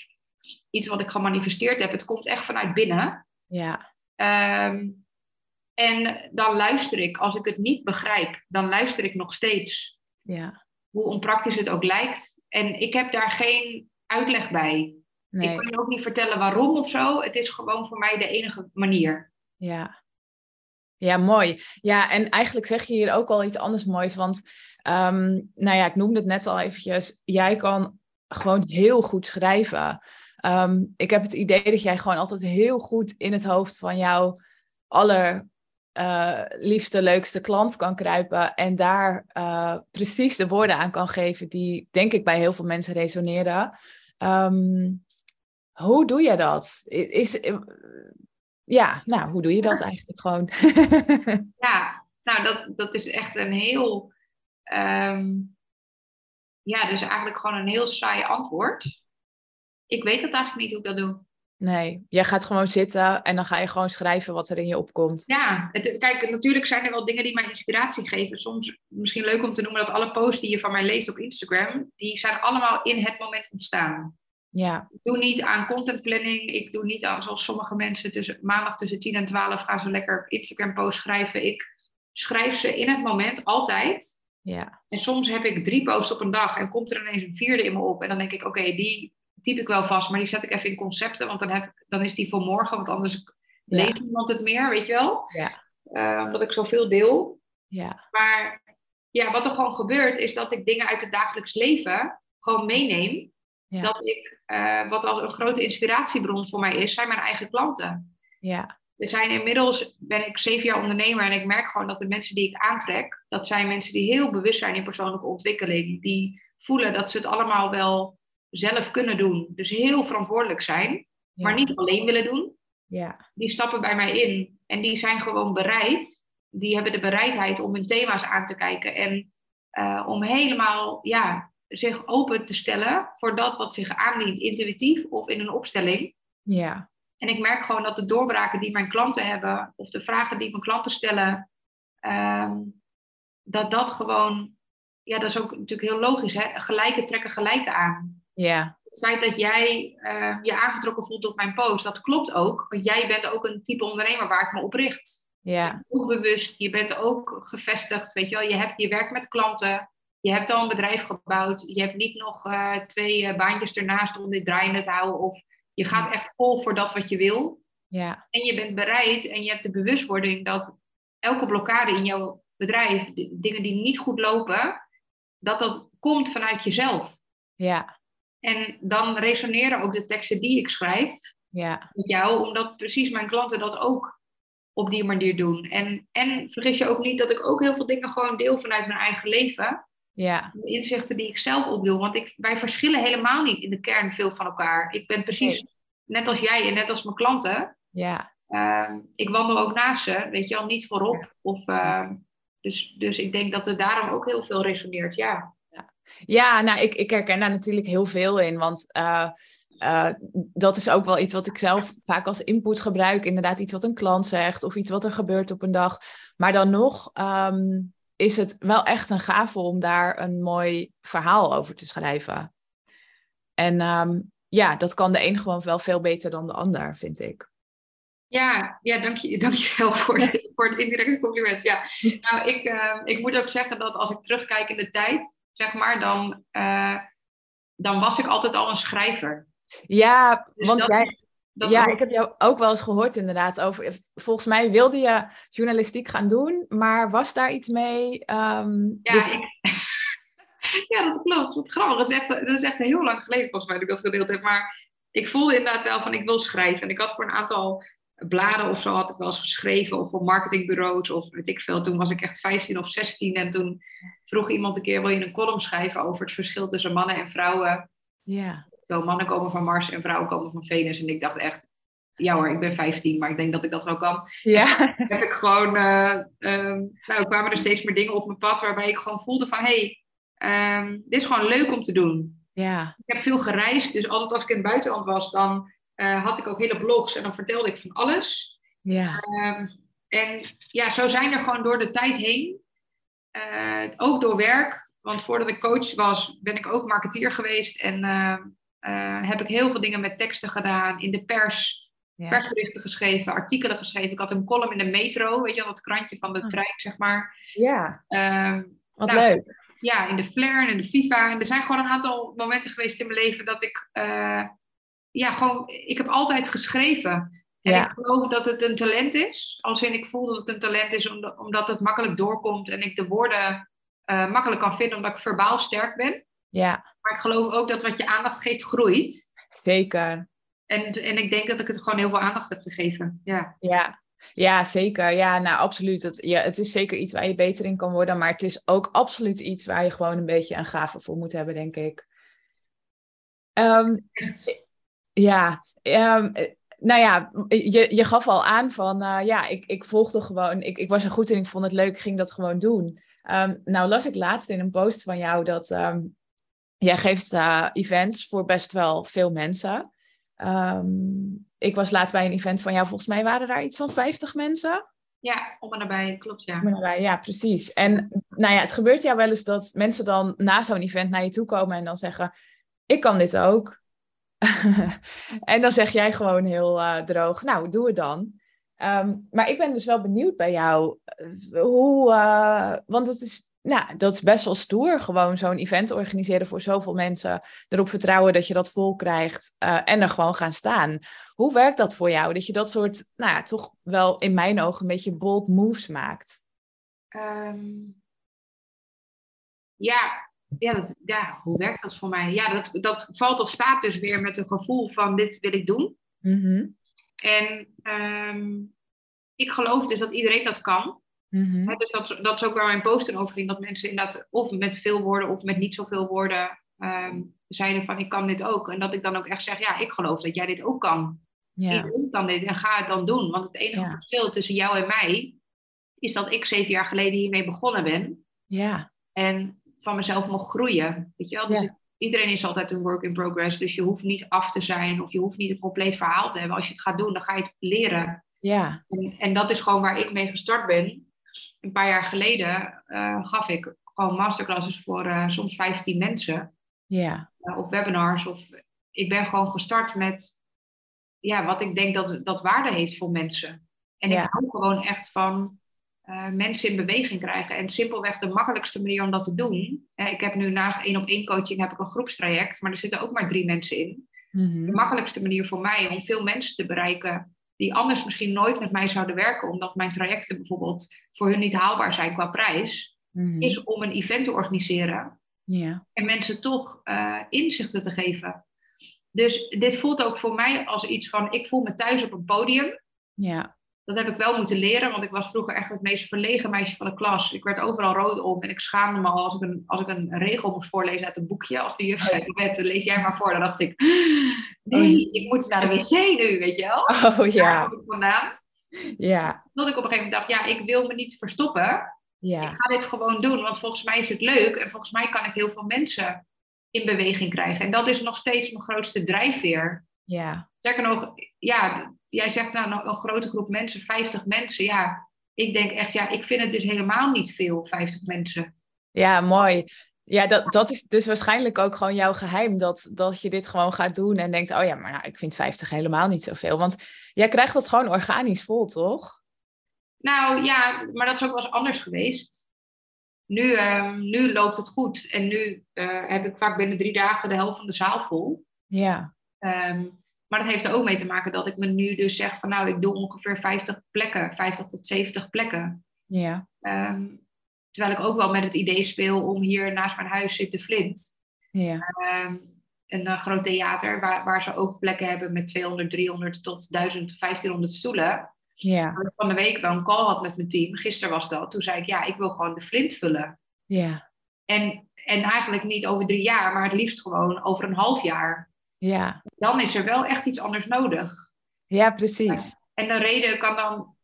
[SPEAKER 2] iets wat ik gemanifesteerd heb. Het komt echt vanuit binnen.
[SPEAKER 1] Ja.
[SPEAKER 2] Ehm, en dan luister ik. Als ik het niet begrijp, dan luister ik nog steeds.
[SPEAKER 1] Ja.
[SPEAKER 2] Hoe onpraktisch het ook lijkt. En ik heb daar geen uitleg bij.
[SPEAKER 1] Nee.
[SPEAKER 2] Ik kan je ook niet vertellen waarom of zo. Het is gewoon voor mij de enige manier.
[SPEAKER 1] Ja. Ja, mooi. Ja, en eigenlijk zeg je hier ook al iets anders moois. Want, ehm, nou ja, ik noemde het net al eventjes. Jij kan gewoon heel goed schrijven. Ehm, ik heb het idee dat jij gewoon altijd heel goed in het hoofd van jouw aller eh, leukste klant kan kruipen. En daar eh, precies de woorden aan kan geven die, denk ik, bij heel veel mensen resoneren. Ehm, hoe doe je dat? Is, ja, nou, hoe doe je dat eigenlijk gewoon?
[SPEAKER 2] Ja, nou, dat, dat is echt een heel. ehm, ja, dus eigenlijk gewoon een heel saai antwoord. Ik weet het eigenlijk niet hoe ik dat doe.
[SPEAKER 1] nee, jij gaat gewoon zitten en dan ga je gewoon schrijven wat er in je opkomt.
[SPEAKER 2] Ja, het, kijk, natuurlijk zijn er wel dingen die mij inspiratie geven. Soms misschien leuk om te noemen dat alle posts die je van mij leest op Instagram, die zijn allemaal in het moment ontstaan.
[SPEAKER 1] Ja,
[SPEAKER 2] Ik doe niet aan content planning. Ik doe niet aan, zoals sommige mensen, tussen, maandag tussen 10 en 12 gaan ze lekker Instagram posts schrijven. Ik schrijf ze in het moment, altijd.
[SPEAKER 1] ja,
[SPEAKER 2] En soms heb ik drie posts op een dag en komt er ineens een vierde in me op. En dan denk ik, oké, die typ ik wel vast, maar die zet ik even in concepten, want dan, heb, ik- dan is die voor morgen, want anders
[SPEAKER 1] Ja.
[SPEAKER 2] leest niemand het meer, weet je wel?
[SPEAKER 1] Ja.
[SPEAKER 2] Eh, omdat ik zoveel deel.
[SPEAKER 1] ja,
[SPEAKER 2] Maar ja, wat er gewoon gebeurt, is dat ik dingen uit het dagelijks leven gewoon meeneem.
[SPEAKER 1] Ja.
[SPEAKER 2] Dat ik, eh, wat al een grote inspiratiebron voor mij is, zijn mijn eigen klanten.
[SPEAKER 1] ja,
[SPEAKER 2] Er zijn inmiddels, ben ik zeven jaar ondernemer en ik merk gewoon dat de mensen die ik aantrek, dat zijn mensen die heel bewust zijn in persoonlijke ontwikkeling. Die voelen dat ze het allemaal wel zelf kunnen doen. Dus heel verantwoordelijk zijn, maar niet alleen willen doen.
[SPEAKER 1] Ja.
[SPEAKER 2] Die stappen bij mij in en die zijn gewoon bereid. Die hebben de bereidheid om hun thema's aan te kijken en uh, om helemaal ja, zich open te stellen voor dat wat zich aandient, intuïtief of in een opstelling.
[SPEAKER 1] Ja.
[SPEAKER 2] En ik merk gewoon dat de doorbraken die mijn klanten hebben, of de vragen die mijn klanten stellen, um, dat dat gewoon, ja, dat is ook natuurlijk heel logisch, hè? gelijke trekken gelijke aan.
[SPEAKER 1] Ja.
[SPEAKER 2] Het feit dat jij uh, je aangetrokken voelt op mijn post, dat klopt ook, want jij bent ook een type ondernemer waar ik me op richt.
[SPEAKER 1] Ja.
[SPEAKER 2] Ook bewust, je bent ook gevestigd, weet je wel, je, hebt, je werkt met klanten, je hebt al een bedrijf gebouwd, je hebt niet nog uh, twee uh, baantjes ernaast om dit draaiende te houden, of je gaat echt vol voor dat wat je wil.
[SPEAKER 1] Ja.
[SPEAKER 2] En je bent bereid en je hebt de bewustwording dat elke blokkade in jouw bedrijf, dingen die niet goed lopen, dat dat komt vanuit jezelf.
[SPEAKER 1] Ja.
[SPEAKER 2] En dan resoneren ook de teksten die ik schrijf
[SPEAKER 1] ja.
[SPEAKER 2] met jou, omdat precies mijn klanten dat ook op die manier doen. En, en vergis je ook niet dat ik ook heel veel dingen gewoon deel vanuit mijn eigen leven.
[SPEAKER 1] Ja.
[SPEAKER 2] De inzichten die ik zelf opdoe. Want ik, wij verschillen helemaal niet in de kern veel van elkaar. Ik ben precies net als jij en net als mijn klanten.
[SPEAKER 1] Ja.
[SPEAKER 2] Uh, ik wandel ook naast ze, weet je al, niet voorop. Of, uh, dus, dus ik denk dat er daarom ook heel veel resoneert, ja.
[SPEAKER 1] Ja, ja nou, ik, ik herken daar natuurlijk heel veel in. Want uh, uh, dat is ook wel iets wat ik zelf vaak als input gebruik. Inderdaad, iets wat een klant zegt of iets wat er gebeurt op een dag. Maar dan nog um, is het wel echt een gave om daar een mooi verhaal over te schrijven. En um, ja, dat kan de een gewoon wel veel beter dan de ander, vind ik.
[SPEAKER 2] Ja, ja dank, je, dank je wel voor het, voor het indirecte compliment. Ja. Nou, ik, uh, ik moet ook zeggen dat als ik terugkijk in de tijd, zeg maar, dan, uh, dan was ik altijd al een schrijver.
[SPEAKER 1] Ja, dus want dat, jij, dat ja, ook... ik heb jou ook wel eens gehoord inderdaad over. Volgens mij wilde je journalistiek gaan doen, maar was daar iets mee? Um,
[SPEAKER 2] ja, dus... ik, ja, dat klopt. Wat grappig. Dat is, echt, dat is echt heel lang geleden volgens mij dat ik dat gedeeld heb. Maar ik voelde inderdaad wel van ik wil schrijven. En ik had voor een aantal bladen of zo had ik wel eens geschreven. Of voor marketingbureaus of weet ik veel. Toen was ik echt 15 of 16. En toen vroeg iemand een keer, wil je een column schrijven over het verschil tussen mannen en vrouwen?
[SPEAKER 1] Ja.
[SPEAKER 2] Zo, mannen komen van Mars en vrouwen komen van Venus. En ik dacht echt, ja hoor, ik ben 15, maar ik denk dat ik dat wel kan.
[SPEAKER 1] Ja.
[SPEAKER 2] Heb ik gewoon, uh, um, nou, kwamen er steeds meer dingen op mijn pad waarbij ik gewoon voelde van, hé, hey, um, dit is gewoon leuk om te doen.
[SPEAKER 1] Ja.
[SPEAKER 2] Ik heb veel gereisd, dus altijd als ik in het buitenland was, dan uh, had ik ook hele blogs en dan vertelde ik van alles.
[SPEAKER 1] Ja.
[SPEAKER 2] Um, en ja, zo zijn er gewoon door de tijd heen, uh, ook door werk, want voordat ik coach was, ben ik ook marketeer geweest en heb ik heel veel dingen met teksten gedaan in de pers. Ja. persberichten geschreven, artikelen geschreven. Ik had een column in de metro, weet je wel, dat krantje van de trein, zeg maar.
[SPEAKER 1] Ja,
[SPEAKER 2] uh,
[SPEAKER 1] wat nou, leuk.
[SPEAKER 2] Ja, in de Flair en in de FIFA. En er zijn gewoon een aantal momenten geweest in mijn leven dat ik, uh, ja, gewoon, ik heb altijd geschreven. En ja. ik geloof dat het een talent is. Als in ik voel dat het een talent is omdat het makkelijk doorkomt en ik de woorden uh, makkelijk kan vinden omdat ik verbaal sterk ben.
[SPEAKER 1] Ja.
[SPEAKER 2] Maar ik geloof ook dat wat je aandacht geeft groeit.
[SPEAKER 1] Zeker.
[SPEAKER 2] En, en ik denk dat ik het gewoon heel veel aandacht heb gegeven. Ja,
[SPEAKER 1] ja. ja zeker. Ja, nou absoluut. Het, ja, het is zeker iets waar je beter in kan worden. Maar het is ook absoluut iets waar je gewoon een beetje een gave voor moet hebben, denk ik. Um, ja, um, nou ja, je, je gaf al aan van, uh, ja, ik, ik volgde gewoon, ik, ik was er goed in, ik vond het leuk, ik ging dat gewoon doen. Um, nou las ik laatst in een post van jou dat um, jij geeft uh, events voor best wel veel mensen. Um, ik was laatst bij een event van jou, volgens mij waren daar iets van 50 mensen.
[SPEAKER 2] Ja, om en nabij, klopt ja.
[SPEAKER 1] Om en nabij, ja, precies. En nou ja, het gebeurt jou wel eens dat mensen dan na zo'n event naar je toe komen en dan zeggen, ik kan dit ook. en dan zeg jij gewoon heel uh, droog, nou, doe het dan. Um, maar ik ben dus wel benieuwd bij jou, hoe, uh, want het is nou, dat is best wel stoer. Gewoon zo'n event organiseren voor zoveel mensen. Erop vertrouwen dat je dat vol krijgt. Uh, en er gewoon gaan staan. Hoe werkt dat voor jou? Dat je dat soort, nou ja, toch wel in mijn ogen een beetje bold moves maakt.
[SPEAKER 2] Um, ja, ja, dat, ja, hoe werkt dat voor mij? Ja, dat, dat valt of staat dus weer met een gevoel van dit wil ik doen.
[SPEAKER 1] Mm -hmm.
[SPEAKER 2] En um, ik geloof dus dat iedereen dat kan. He, dus dat, dat is ook waar mijn posten over ging. Dat mensen inderdaad of met veel woorden of met niet zoveel woorden um, zeiden van ik kan dit ook. En dat ik dan ook echt zeg, ja, ik geloof dat jij dit ook kan.
[SPEAKER 1] Ja.
[SPEAKER 2] Ik kan dit en ga het dan doen. Want het enige
[SPEAKER 1] Ja.
[SPEAKER 2] verschil tussen jou en mij is dat ik zeven jaar geleden hiermee begonnen ben.
[SPEAKER 1] Ja.
[SPEAKER 2] En van mezelf mocht groeien. Weet je wel? Dus
[SPEAKER 1] Ja.
[SPEAKER 2] iedereen is altijd een work in progress. Dus je hoeft niet af te zijn of je hoeft niet een compleet verhaal te hebben. Als je het gaat doen, dan ga je het leren.
[SPEAKER 1] Ja.
[SPEAKER 2] En, en dat is gewoon waar ik mee gestart ben. Een paar jaar geleden eh, gaf ik gewoon masterclasses voor eh, soms 15 mensen.
[SPEAKER 1] Ja.
[SPEAKER 2] eh, of webinars. Of ik ben gewoon gestart met ja, wat ik denk dat, dat waarde heeft voor mensen. En
[SPEAKER 1] Ja.
[SPEAKER 2] ik hou gewoon echt van mensen in beweging krijgen. En simpelweg de makkelijkste manier om dat te doen. Ik heb nu naast één op één coaching heb ik een groepstraject, maar er zitten ook maar drie mensen in. De
[SPEAKER 1] Mhm.
[SPEAKER 2] makkelijkste manier voor mij om veel mensen te bereiken die anders misschien nooit met mij zouden werken, omdat mijn trajecten bijvoorbeeld voor hun niet haalbaar zijn qua prijs,
[SPEAKER 1] Mhm.
[SPEAKER 2] is om een event te organiseren en mensen toch eh, inzichten te geven. Dus dit voelt ook voor mij als iets van, ik voel me thuis op een podium.
[SPEAKER 1] Ja.
[SPEAKER 2] Dat heb ik wel moeten leren, want ik was vroeger echt het meest verlegen meisje van de klas. Ik werd overal rood om en ik schaamde me al als ik een, als ik een regel moest voorlezen uit een boekje. Als de juf zei, "Bette, lees jij maar voor. Dan dacht ik, nee, ik moet naar de wc nu, weet je wel.
[SPEAKER 1] Oh ja.
[SPEAKER 2] ik vandaan.
[SPEAKER 1] Ja.
[SPEAKER 2] Dat ik op een gegeven moment dacht, ja, ik wil me niet verstoppen. Ik
[SPEAKER 1] Ja.
[SPEAKER 2] ga dit gewoon doen, want volgens mij is het leuk. En volgens mij kan ik heel veel mensen in beweging krijgen. En dat is nog steeds mijn grootste drijfveer.
[SPEAKER 1] Ja.
[SPEAKER 2] Sterker nog, ja, jij zegt nou nog een grote groep mensen, 50 mensen. Ja, ik denk echt, ja, ik vind het dus helemaal niet veel, 50 mensen.
[SPEAKER 1] Ja, mooi. Ja, dat, dat is dus waarschijnlijk ook gewoon jouw geheim. Dat, dat je dit gewoon gaat doen en denkt, oh ja, maar nou, ik vind 50 helemaal niet zoveel. Want jij krijgt dat gewoon organisch vol, toch?
[SPEAKER 2] Nou ja, maar dat is ook wel eens anders geweest. Nu, ehm, nu loopt het goed. En nu eh, heb ik vaak binnen drie dagen de helft van de zaal vol.
[SPEAKER 1] Ja.
[SPEAKER 2] Ehm, maar dat heeft er ook mee te maken dat ik me nu dus zeg van nou, ik doe ongeveer 50 plekken, 50 tot 70 plekken.
[SPEAKER 1] Ja.
[SPEAKER 2] Ehm, terwijl ik ook wel met het idee speel om hier naast mijn huis zit de Flint.
[SPEAKER 1] Ja.
[SPEAKER 2] Ehm, een eh, groot theater waar, waar ze ook plekken hebben met 200, 300 tot 1000, 1500 stoelen.
[SPEAKER 1] Ja.
[SPEAKER 2] Waar ik van de week wel een call had met mijn team. Gisteren was dat. Toen zei ik ja, ik wil gewoon de Flint vullen.
[SPEAKER 1] Ja.
[SPEAKER 2] En, en eigenlijk niet over drie jaar, maar het liefst gewoon over een half jaar.
[SPEAKER 1] Ja.
[SPEAKER 2] Dan is er wel echt iets anders nodig.
[SPEAKER 1] Ja, precies.
[SPEAKER 2] En de reden kan dan,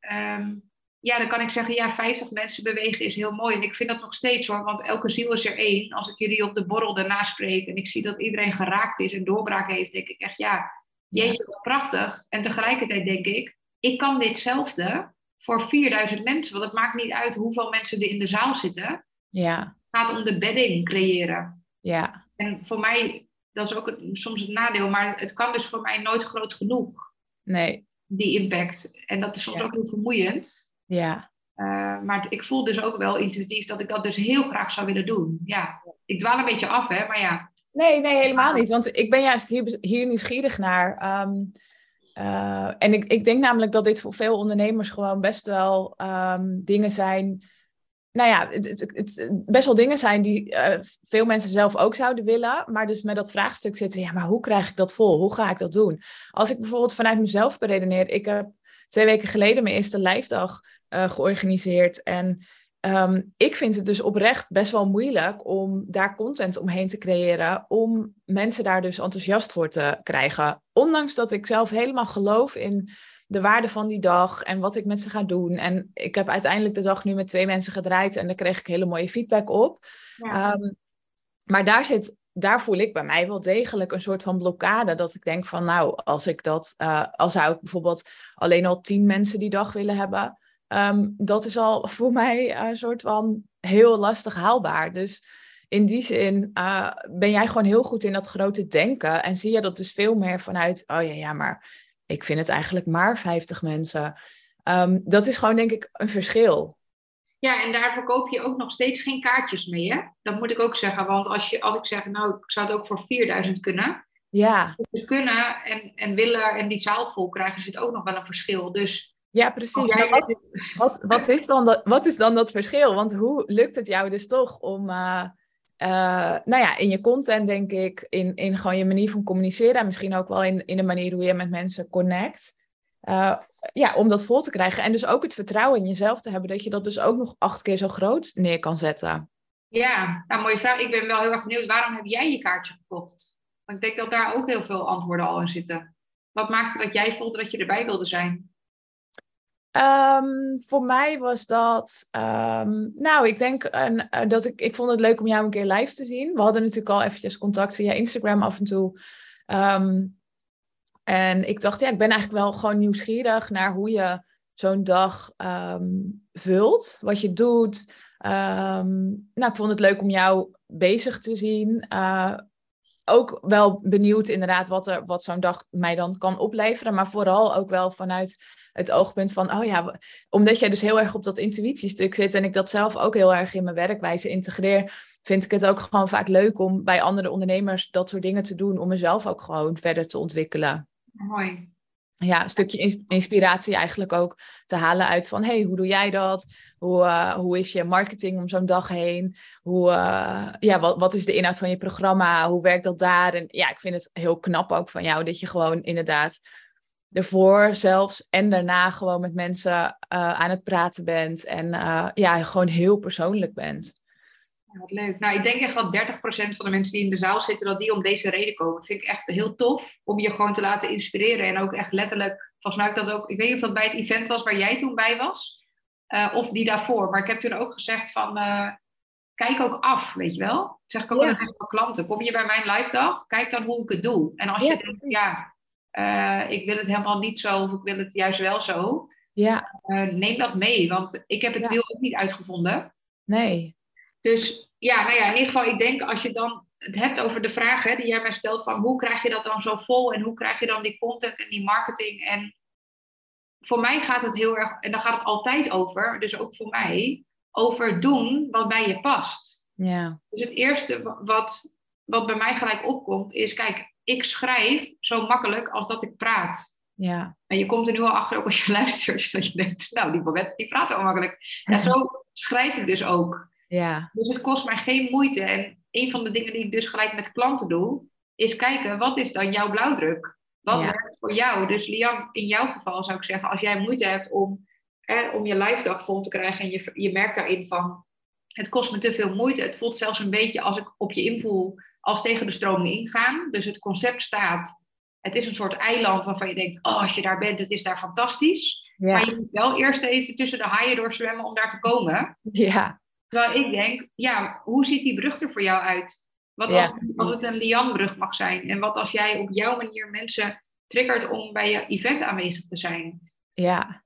[SPEAKER 2] ehm, ja, dan kan ik zeggen, ja, 50 mensen bewegen is heel mooi. En ik vind dat nog steeds hoor, want elke ziel is er één. Als ik jullie op de borrel daarna spreek en ik zie dat iedereen geraakt is en doorbraak heeft, denk ik echt, ja, jeetje, wat prachtig. En tegelijkertijd denk ik, ik kan ditzelfde voor 4000 mensen, want het maakt niet uit hoeveel mensen er in de zaal zitten.
[SPEAKER 1] Ja.
[SPEAKER 2] Het gaat om de bedding creëren.
[SPEAKER 1] Ja.
[SPEAKER 2] En voor mij, dat is ook soms het nadeel, maar het kan dus voor mij nooit groot genoeg
[SPEAKER 1] Nee.
[SPEAKER 2] die impact. En dat is soms
[SPEAKER 1] Ja.
[SPEAKER 2] ook heel vermoeiend.
[SPEAKER 1] Ja.
[SPEAKER 2] Uh, maar ik voel dus ook wel intuïtief dat ik dat dus heel graag zou willen doen. Ja, ik dwaal een beetje af, hè, maar ja.
[SPEAKER 1] Nee, nee, helemaal niet. Want ik ben juist hier, hier nieuwsgierig naar. Ehm, eh, en ik, ik denk namelijk dat dit voor veel ondernemers gewoon best wel ehm, dingen zijn. Nou ja, het, het, best wel dingen zijn die eh, veel mensen zelf ook zouden willen. Maar dus met dat vraagstuk zitten. Ja, maar hoe krijg ik dat vol? Hoe ga ik dat doen? Als ik bijvoorbeeld vanuit mezelf beredeneer. Ik heb twee weken geleden mijn eerste live dag uh, georganiseerd. En Um, ik vind het dus oprecht best wel moeilijk om daar content omheen te creëren, om mensen daar dus enthousiast voor te krijgen. Ondanks dat ik zelf helemaal geloof in de waarde van die dag en wat ik met ze ga doen. En ik heb uiteindelijk de dag nu met twee mensen gedraaid en daar kreeg ik hele mooie feedback op. Ja. Um, maar daar zit, daar voel ik bij mij wel degelijk een soort van blokkade. Dat ik denk van nou, als ik dat, uh, als zou ik bijvoorbeeld alleen al tien mensen die dag willen hebben. Um, dat is al voor mij een soort van heel lastig haalbaar. Dus in die zin uh, ben jij gewoon heel goed in dat grote denken. En zie je dat dus veel meer vanuit, oh ja, ja, maar ik vind het eigenlijk maar 50 mensen. Um, dat is gewoon denk ik een verschil.
[SPEAKER 2] Ja, en daar verkoop je ook nog steeds geen kaartjes mee, hè? Dat moet ik ook zeggen. Want als, je, als ik zeg, nou, ik zou het ook voor 4000 kunnen.
[SPEAKER 1] Ja.
[SPEAKER 2] Ze kunnen en, en willen en die zaal vol krijgen, zit ook nog wel een verschil. Dus
[SPEAKER 1] ja, precies. Maar wat, wat, wat, is dan dat, wat is dan dat verschil? Want hoe lukt het jou dus toch om, uh, uh, nou ja, in je content denk ik, in, in gewoon je manier van communiceren en misschien ook wel in, in de manier hoe je met mensen connect, uh, ja, om dat vol te krijgen. En dus ook het vertrouwen in jezelf te hebben dat je dat dus ook nog acht keer zo groot neer kan zetten.
[SPEAKER 2] Ja, nou mooie vraag. Ik ben wel heel erg benieuwd, waarom heb jij je kaartje gekocht? Want ik denk dat daar ook heel veel antwoorden al in zitten. Wat maakte dat jij voelde dat je erbij wilde zijn?
[SPEAKER 1] Um, voor mij was dat, um, nou, ik denk uh, dat ik, ik vond het leuk om jou een keer live te zien. We hadden natuurlijk al eventjes contact via Instagram af en toe. Um, en ik dacht, ja, ik ben eigenlijk wel gewoon nieuwsgierig naar hoe je zo'n dag vult, wat je doet. nou, ik vond het leuk om jou bezig te zien. Uh, ook wel benieuwd inderdaad wat, er, wat zo'n dag mij dan kan opleveren. Maar vooral ook wel vanuit het oogpunt van, oh ja, omdat jij dus heel erg op dat intuïtiestuk zit en ik dat zelf ook heel erg in mijn werkwijze integreer, vind ik het ook gewoon vaak leuk om bij andere ondernemers dat soort dingen te doen, om mezelf ook gewoon verder te ontwikkelen.
[SPEAKER 2] Mooi
[SPEAKER 1] ja, een stukje inspiratie eigenlijk ook te halen uit van, hey, hoe doe jij dat? Hoe, uh, hoe is je marketing om zo'n dag heen? Hoe, uh, ja, wat, wat is de inhoud van je programma? Hoe werkt dat daar? En ja, ik vind het heel knap ook van jou dat je gewoon inderdaad ervoor zelfs en daarna gewoon met mensen uh, aan het praten bent en ja, gewoon heel persoonlijk bent.
[SPEAKER 2] wat leuk. Nou, ik denk echt dat 30% van de mensen die in de zaal zitten, dat die om deze reden komen. Dat vind ik echt heel tof om je gewoon te laten inspireren en ook echt letterlijk, volgens mij dat ook, ik weet niet of dat bij het event was waar jij toen bij was, uh, of die daarvoor. Maar ik heb toen ook gezegd van, kijk ook af, weet je wel. Dat zeg ik ook ja. tegen mijn klanten. Kom je bij mijn live dag, kijk dan hoe ik het doe. En als ja, je denkt, ja, uh, ik wil het helemaal niet zo of ik wil het juist wel zo.
[SPEAKER 1] Ja.
[SPEAKER 2] neem dat mee, want ik heb het wiel ook niet uitgevonden.
[SPEAKER 1] Nee.
[SPEAKER 2] Dus ja, nou ja, in ieder geval, ik denk als je dan het hebt over de vragen die jij mij stelt van hoe krijg je dat dan zo vol en hoe krijg je dan die content en die marketing en voor mij gaat het heel erg, en daar gaat het altijd over, dus ook voor mij, over doen wat bij je past.
[SPEAKER 1] Ja.
[SPEAKER 2] Dus het eerste wat, wat bij mij gelijk opkomt is, kijk, ik schrijf zo makkelijk als dat ik praat.
[SPEAKER 1] Ja.
[SPEAKER 2] En je komt er nu al achter, ook als je luistert, dat je denkt, nou, die Babette, die praat al makkelijk. Ja, zo schrijf ik dus ook.
[SPEAKER 1] Ja.
[SPEAKER 2] Dus het kost mij geen moeite. En een van de dingen die ik dus gelijk met klanten doe, is kijken, wat is dan jouw blauwdruk? Wat werkt voor jou? Dus Lian, in jouw geval zou ik zeggen, als jij moeite hebt om, om je live dag vol te krijgen en je, je merkt daarin van, het kost me te veel moeite. Het voelt zelfs een beetje als ik op je invoel als tegen de stroming ingaan. Dus het concept staat, het is een soort eiland waarvan je denkt, oh, als je daar bent, het is daar fantastisch. Maar je moet wel eerst even tussen de haaien doorzwemmen om daar te komen.
[SPEAKER 1] Ja.
[SPEAKER 2] Terwijl ik denk, ja, hoe ziet die brug er voor jou uit? Wat als, als het een Lianbrug mag zijn? En wat als jij op jouw manier mensen triggert om bij je event aanwezig te zijn?
[SPEAKER 1] Ja.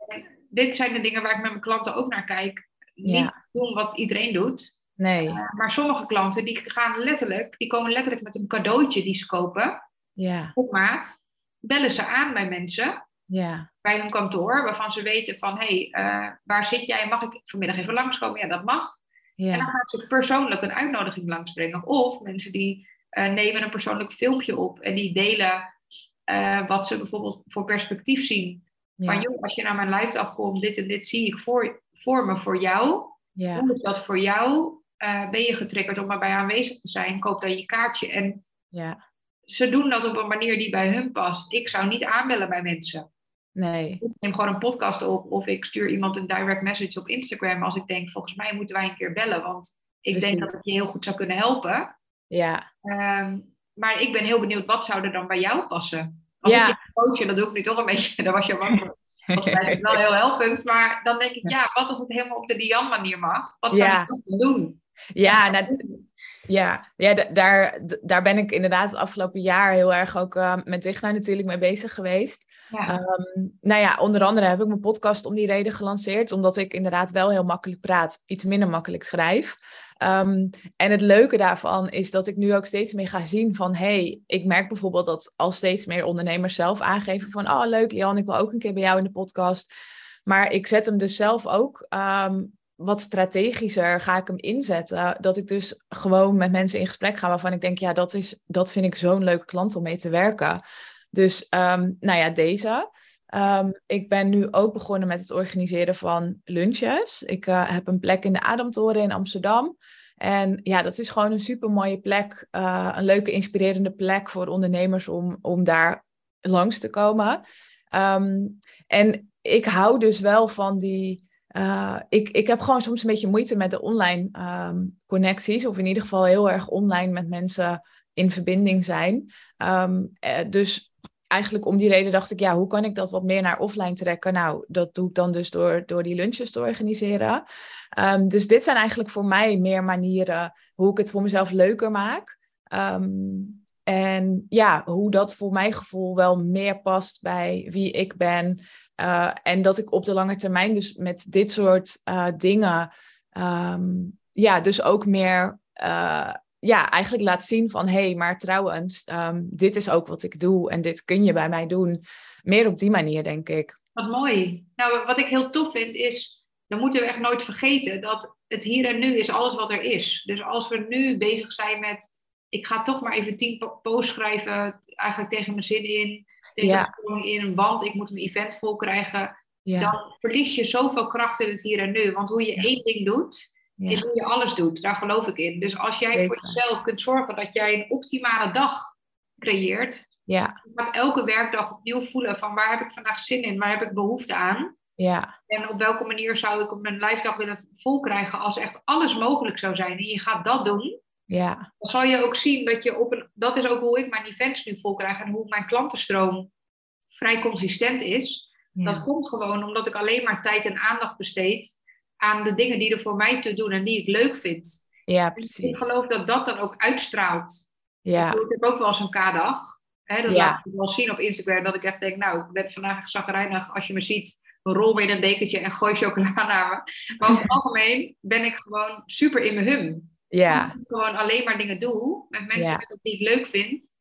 [SPEAKER 2] dit zijn de dingen waar ik met mijn klanten ook naar kijk. Niet doen wat iedereen doet.
[SPEAKER 1] Nee.
[SPEAKER 2] Uh, maar sommige klanten die gaan letterlijk, die komen letterlijk met een cadeautje die ze kopen.
[SPEAKER 1] Ja.
[SPEAKER 2] Op maat. Bellen ze aan bij mensen.
[SPEAKER 1] Ja.
[SPEAKER 2] Bij hun kantoor, waarvan ze weten van, hé, hey, uh, waar zit jij? Mag ik vanmiddag even langskomen? Ja, dat mag.
[SPEAKER 1] Ja.
[SPEAKER 2] En dan gaan ze persoonlijk een uitnodiging langsbrengen. Of mensen die uh, nemen een persoonlijk filmpje op en die delen wat ze bijvoorbeeld voor perspectief zien. Ja. Van joh, als je naar mijn live afkomt, dit en dit zie ik voor, voor me voor jou.
[SPEAKER 1] Ja.
[SPEAKER 2] Hoe is dat voor jou? Uh, ben je getriggerd om erbij aanwezig te zijn? Koop dan je kaartje. En
[SPEAKER 1] ja.
[SPEAKER 2] ze doen dat op een manier die bij hun past. Ik zou niet aanbellen bij mensen.
[SPEAKER 1] Nee.
[SPEAKER 2] Ik neem gewoon een podcast op of ik stuur iemand een direct message op Instagram als ik denk, volgens mij moeten wij een keer bellen, want ik Precies. denk dat het je heel goed zou kunnen helpen.
[SPEAKER 1] Ja.
[SPEAKER 2] Um, maar ik ben heel benieuwd, wat zou er dan bij jou passen? Als ja. ik coach, dat doe ik nu toch een beetje, daar was je bang voor. Volgens mij is het wel heel helpend, maar dan denk ik, ja, wat als het helemaal op de Dian manier mag? Wat zou
[SPEAKER 1] ja.
[SPEAKER 2] ik dan doen?
[SPEAKER 1] Ja, nou, ja, ja daar, daar ben ik inderdaad het afgelopen jaar heel erg ook uh, met Digna natuurlijk mee bezig geweest.
[SPEAKER 2] Ja.
[SPEAKER 1] Um, nou ja, onder andere heb ik mijn podcast om die reden gelanceerd, omdat ik inderdaad wel heel makkelijk praat, iets minder makkelijk schrijf. Um, en het leuke daarvan is dat ik nu ook steeds meer ga zien van, hey, ik merk bijvoorbeeld dat al steeds meer ondernemers zelf aangeven van, oh leuk Lian, ik wil ook een keer bij jou in de podcast. Maar ik zet hem dus zelf ook um, wat strategischer ga ik hem inzetten. Dat ik dus gewoon met mensen in gesprek ga waarvan ik denk, ja, dat, is, dat vind ik zo'n leuke klant om mee te werken. Dus um, nou ja, deze. Um, ik ben nu ook begonnen met het organiseren van lunches. Ik uh, heb een plek in de Ademtoren in Amsterdam. En ja, dat is gewoon een super mooie plek. Uh, een leuke, inspirerende plek voor ondernemers om, om daar langs te komen. Um, en ik hou dus wel van die uh, ik, ik heb gewoon soms een beetje moeite met de online ehm, connecties. Of in ieder geval heel erg online met mensen in verbinding zijn. Um, dus eigenlijk om die reden dacht ik, ja, hoe kan ik dat wat meer naar offline trekken? Nou, dat doe ik dan dus door, door die lunches te organiseren. Um, dus dit zijn eigenlijk voor mij meer manieren hoe ik het voor mezelf leuker maak. En ja, hoe dat voor mijn gevoel wel meer past bij wie ik ben. Uh, en dat ik op de lange termijn dus met dit soort uh, dingen, um, ja, dus ook meer uh, ja, eigenlijk laat zien van hé, hey, maar trouwens, um, dit is ook wat ik doe en dit kun je bij mij doen. Meer op die manier, denk ik.
[SPEAKER 2] Wat mooi. Nou, wat ik heel tof vind is, dan moeten we echt nooit vergeten dat het hier en nu is alles wat er is. Dus als we nu bezig zijn met, ik ga toch maar even tien posts schrijven, eigenlijk tegen mijn zin in, tegen ja. in, want ik moet mijn event vol krijgen. Dan verlies je zoveel kracht in het hier en nu. Want hoe je één ding doet, is hoe je alles doet. Daar geloof ik in. Dus als jij voor jezelf kunt zorgen dat jij een optimale dag creëert,
[SPEAKER 1] ja.
[SPEAKER 2] je gaat elke werkdag opnieuw voelen van waar heb ik vandaag zin in, waar heb ik behoefte aan.
[SPEAKER 1] Ja.
[SPEAKER 2] En op welke manier zou ik op mijn lijfdag willen volkrijgen als echt alles mogelijk zou zijn. En je gaat dat doen.
[SPEAKER 1] Ja.
[SPEAKER 2] Dan zal je ook zien dat je op een. Dat is ook hoe ik mijn events nu volkrijg en hoe mijn klantenstroom vrij consistent is. Dat komt gewoon omdat ik alleen maar tijd en aandacht besteed aan de dingen die er voor mij te doen en die ik leuk vind.
[SPEAKER 1] Ja, precies.
[SPEAKER 2] ik geloof dat dat dan ook uitstraalt.
[SPEAKER 1] Ja.
[SPEAKER 2] Ik heb ook wel eens een K-dag. Hè, dat
[SPEAKER 1] Ja.
[SPEAKER 2] laat ik wel zien op Instagram. Dat ik echt denk, nou, ik ben vandaag zagrijnig. Als je me ziet, rol me in een dekentje en gooi chocola naar me. Maar over het algemeen ben ik gewoon super in mijn hum.
[SPEAKER 1] Ja.
[SPEAKER 2] Gewoon alleen maar dingen doe met mensen
[SPEAKER 1] Ja.
[SPEAKER 2] die ik leuk vind.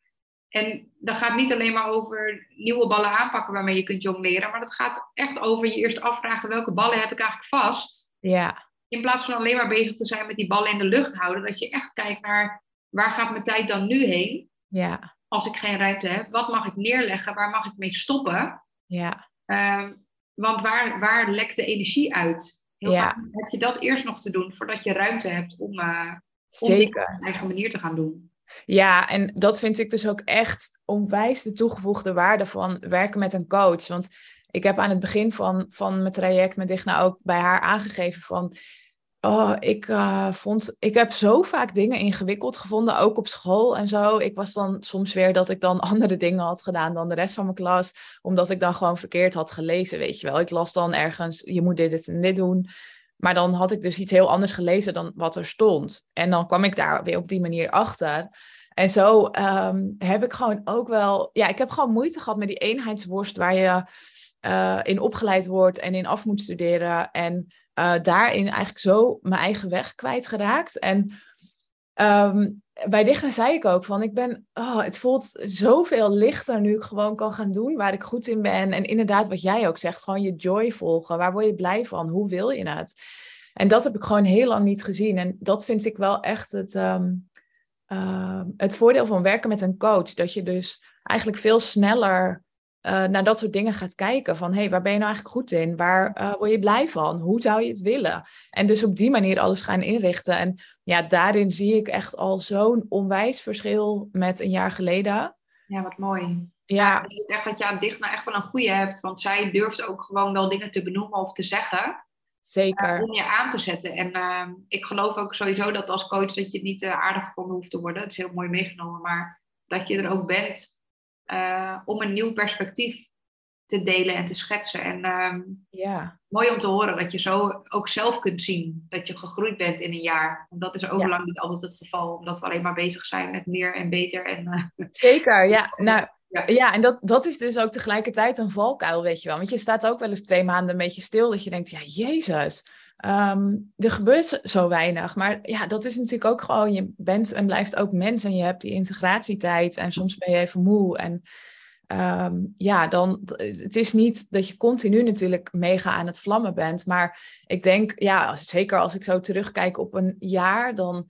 [SPEAKER 2] En dat gaat niet alleen maar over nieuwe ballen aanpakken waarmee je kunt jongleren. Maar dat gaat echt over je eerst afvragen welke ballen heb ik eigenlijk vast.
[SPEAKER 1] Ja.
[SPEAKER 2] In plaats van alleen maar bezig te zijn met die ballen in de lucht houden. Dat je echt kijkt naar waar gaat mijn tijd dan nu heen?
[SPEAKER 1] Ja.
[SPEAKER 2] Als ik geen ruimte heb. Wat mag ik neerleggen? Waar mag ik mee stoppen?
[SPEAKER 1] Ja.
[SPEAKER 2] Ehm, want waar, waar lekt de energie uit? Heel
[SPEAKER 1] Ja.
[SPEAKER 2] vaak heb je dat eerst nog te doen voordat je ruimte hebt om, eh om
[SPEAKER 1] Zeker.
[SPEAKER 2] op je eigen manier te gaan doen.
[SPEAKER 1] Ja, en dat vind ik dus ook echt onwijs de toegevoegde waarde van werken met een coach. Want ik heb aan het begin van, van mijn traject met Digna ook bij haar aangegeven van... Oh, ik, eh, vond, ik heb zo vaak dingen ingewikkeld gevonden, ook op school en zo. Ik was dan soms weer dat ik dan andere dingen had gedaan dan de rest van mijn klas, omdat ik dan gewoon verkeerd had gelezen, weet je wel. Ik las dan ergens, je moet dit, dit en dit doen. Maar dan had ik dus iets heel anders gelezen dan wat er stond. En dan kwam ik daar weer op die manier achter. En zo ehm, heb ik gewoon ook wel, ja, ik heb gewoon moeite gehad met die eenheidsworst waar je eh, in opgeleid wordt en in af moet studeren. En eh, daarin eigenlijk zo mijn eigen weg kwijtgeraakt. En ehm, bij Digna zei ik ook van, ik ben, oh, het voelt zoveel lichter nu ik gewoon kan gaan doen waar ik goed in ben. En inderdaad, wat jij ook zegt, gewoon je joy volgen. Waar word je blij van? Hoe wil je het? En dat heb ik gewoon heel lang niet gezien. En dat vind ik wel echt het, ehm, ehm, het voordeel van werken met een coach. Dat je dus eigenlijk veel sneller eh, naar dat soort dingen gaat kijken. Van hé, hey, waar ben je nou eigenlijk goed in? Waar eh, word je blij van? Hoe zou je het willen? En dus op die manier alles gaan inrichten. En ja, daarin zie ik echt al zo'n onwijs verschil met een jaar geleden.
[SPEAKER 2] Ja, wat mooi.
[SPEAKER 1] Ja,
[SPEAKER 2] Ik denk echt dat je aan Digna echt wel een goede hebt. Want zij durft ook gewoon wel dingen te benoemen of te zeggen.
[SPEAKER 1] zeker.
[SPEAKER 2] eh, om je aan te zetten. En eh, ik geloof ook sowieso dat als coach dat je niet uh, aardig gevonden hoeft te worden. Dat is heel mooi meegenomen. Maar dat je er ook bent uh, om een nieuw perspectief te delen en te schetsen. En uh,
[SPEAKER 1] ja.
[SPEAKER 2] mooi om te horen dat je zo ook zelf kunt zien dat je gegroeid bent in een jaar. Want dat is ook
[SPEAKER 1] Ja.
[SPEAKER 2] lang niet altijd het geval. Omdat we alleen maar bezig zijn met meer en beter. En, eh,
[SPEAKER 1] Zeker, ja. Nou,
[SPEAKER 2] Ja.
[SPEAKER 1] ja, en dat, dat is dus ook tegelijkertijd een valkuil, weet je wel. Want je staat ook wel eens twee maanden een beetje stil, dat je denkt, ja, jezus, ehm, er gebeurt zo- weinig. Maar ja, dat is natuurlijk ook gewoon, je bent en blijft ook mens en je hebt die integratietijd en soms ben je even moe. En ehm, ja, dan, het is niet dat je continu natuurlijk mega aan het vlammen bent. Maar ik denk, ja, zeker als ik zo terugkijk op een jaar, dan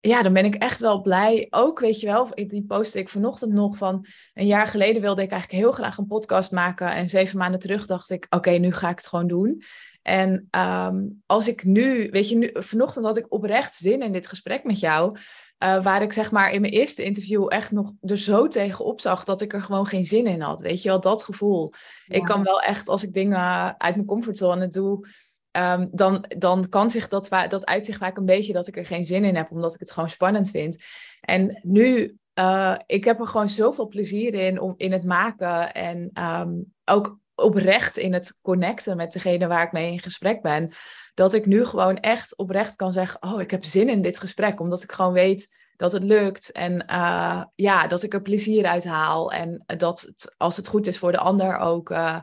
[SPEAKER 1] ja, dan ben ik echt wel blij. Ook, weet je wel, die postte ik vanochtend nog van... Een jaar geleden wilde ik eigenlijk heel graag een podcast maken. En zeven maanden terug dacht ik, oké, nu ga ik het gewoon doen. En ehm, als ik nu, weet je, nu, vanochtend had ik oprecht zin in dit gesprek met jou. eh, waar ik zeg maar in mijn eerste interview echt nog er zo tegenop zag dat ik er gewoon geen zin in had. Weet je wel, dat gevoel. Ik kan wel echt, als ik dingen uit mijn comfortzone doe, ehm, dan, dan kan zich dat, dat uit zich vaak een beetje dat ik er geen zin in heb, omdat ik het gewoon spannend vind. En nu, uh, ik heb er gewoon zoveel plezier in om in het maken en ehm, ook oprecht in het connecten met degene waar ik mee in gesprek ben. Dat ik nu gewoon echt oprecht kan zeggen: Oh, ik heb zin in dit gesprek. Omdat ik gewoon weet dat het lukt. En uh, ja, dat ik er plezier uit haal. En dat het, als het goed is voor de ander ook uh,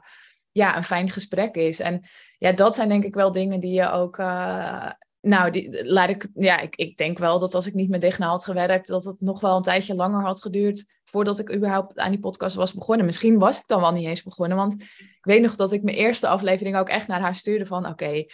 [SPEAKER 1] ja, een fijn gesprek is. En ja, dat zijn denk ik wel dingen die je ook. Uh, nou, die, laat ik, ja, ik, ik denk wel dat als ik niet met Digna had gewerkt, dat het nog wel een tijdje langer had geduurd voordat ik überhaupt aan die podcast was begonnen. Misschien was ik dan wel niet eens begonnen, want ik weet nog dat ik mijn eerste aflevering ook echt naar haar stuurde van, oké,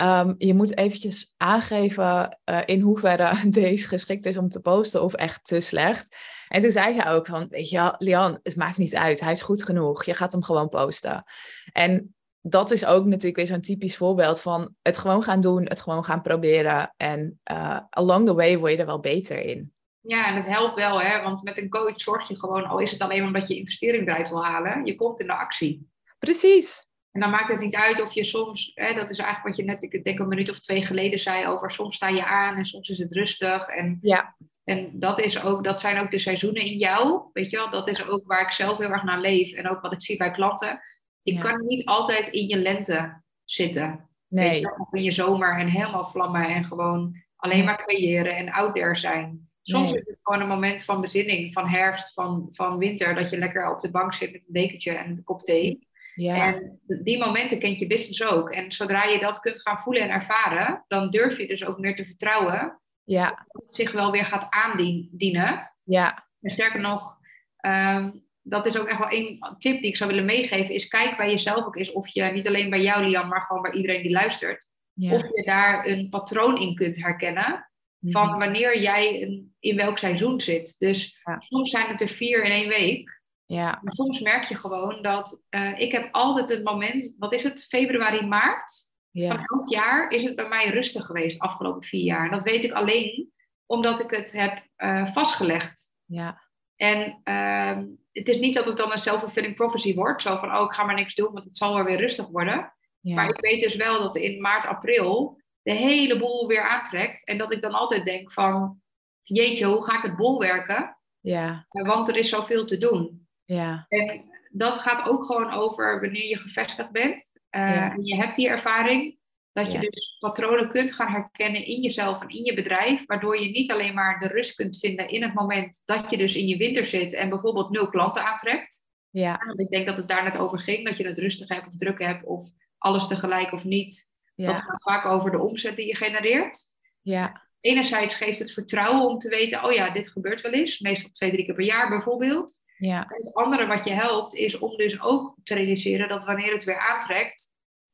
[SPEAKER 1] Ehm, je moet eventjes aangeven uh, in hoeverre deze geschikt is om te posten of echt te slecht. En toen zei ze ook van, weet je, Lian, het maakt niet uit. Hij is goed genoeg. Je gaat hem gewoon posten. En dat is ook natuurlijk weer zo'n typisch voorbeeld van het gewoon gaan doen, het gewoon gaan proberen. En uh, along the way word je er wel beter in.
[SPEAKER 2] Ja, en het helpt wel, hè? want met een coach zorg je gewoon, al is het alleen omdat je investering eruit wil halen, je komt in de actie.
[SPEAKER 1] Precies,
[SPEAKER 2] en dan maakt het niet uit of je soms, hè, dat is eigenlijk wat je net, ik denk een minuut of twee geleden zei over soms sta je aan en soms is het rustig. En,
[SPEAKER 1] ja.
[SPEAKER 2] en dat, is ook, dat zijn ook de seizoenen in jou, weet je wel. Dat is ook waar ik zelf heel erg naar leef en ook wat ik zie bij klanten. Je kan niet altijd in je lente zitten.
[SPEAKER 1] Nee. Je,
[SPEAKER 2] of in je zomer en helemaal vlammen en gewoon alleen maar creëren en out there zijn. Soms is het gewoon een moment van bezinning, van herfst, van, van winter, dat je lekker op de bank zit met een dekentje en een kop thee.
[SPEAKER 1] Ja.
[SPEAKER 2] En die momenten kent je business ook. En zodra je dat kunt gaan voelen en ervaren, dan durf je dus ook meer te vertrouwen
[SPEAKER 1] ja.
[SPEAKER 2] dat het zich wel weer gaat aandienen.
[SPEAKER 1] Ja.
[SPEAKER 2] En sterker nog, ehm, dat is ook echt wel één tip die ik zou willen meegeven, is kijk bij jezelf ook eens of je, niet alleen bij jou Lian, maar gewoon bij iedereen die luistert, of je daar een patroon in kunt herkennen van mhm. wanneer jij in welk seizoen zit. Dus soms zijn het er vier in één week.
[SPEAKER 1] Ja.
[SPEAKER 2] Maar soms merk je gewoon dat uh, ik heb altijd het moment, wat is het, februari, maart ja. van elk jaar is het bij mij rustig geweest de afgelopen vier jaar. En dat weet ik alleen omdat ik het heb uh, vastgelegd.
[SPEAKER 1] Ja.
[SPEAKER 2] En uh, het is niet dat het dan een self-fulfilling prophecy wordt, zo van oh ik ga maar niks doen, want het zal wel weer rustig worden. Ja. Maar ik weet dus wel dat in maart, april de hele boel weer aantrekt. En dat ik dan altijd denk van jeetje, hoe ga ik het bol werken?
[SPEAKER 1] Ja.
[SPEAKER 2] Want er is zoveel te doen.
[SPEAKER 1] Ja.
[SPEAKER 2] En dat gaat ook gewoon over wanneer je gevestigd bent uh, en je hebt die ervaring. Dat je dus patronen kunt gaan herkennen in jezelf en in je bedrijf, waardoor je niet alleen maar de rust kunt vinden in het moment dat je dus in je winter zit en bijvoorbeeld nul klanten aantrekt.
[SPEAKER 1] Ja.
[SPEAKER 2] Want ik denk dat het daar net over ging, dat je het rustig hebt of druk hebt of alles tegelijk of niet. Dat gaat vaak over de omzet die je genereert.
[SPEAKER 1] Ja.
[SPEAKER 2] Enerzijds geeft het vertrouwen om te weten, oh ja, dit gebeurt wel eens, meestal twee, drie keer per jaar bijvoorbeeld.
[SPEAKER 1] Ja.
[SPEAKER 2] Het andere wat je helpt is om dus ook te realiseren dat wanneer het weer aantrekt,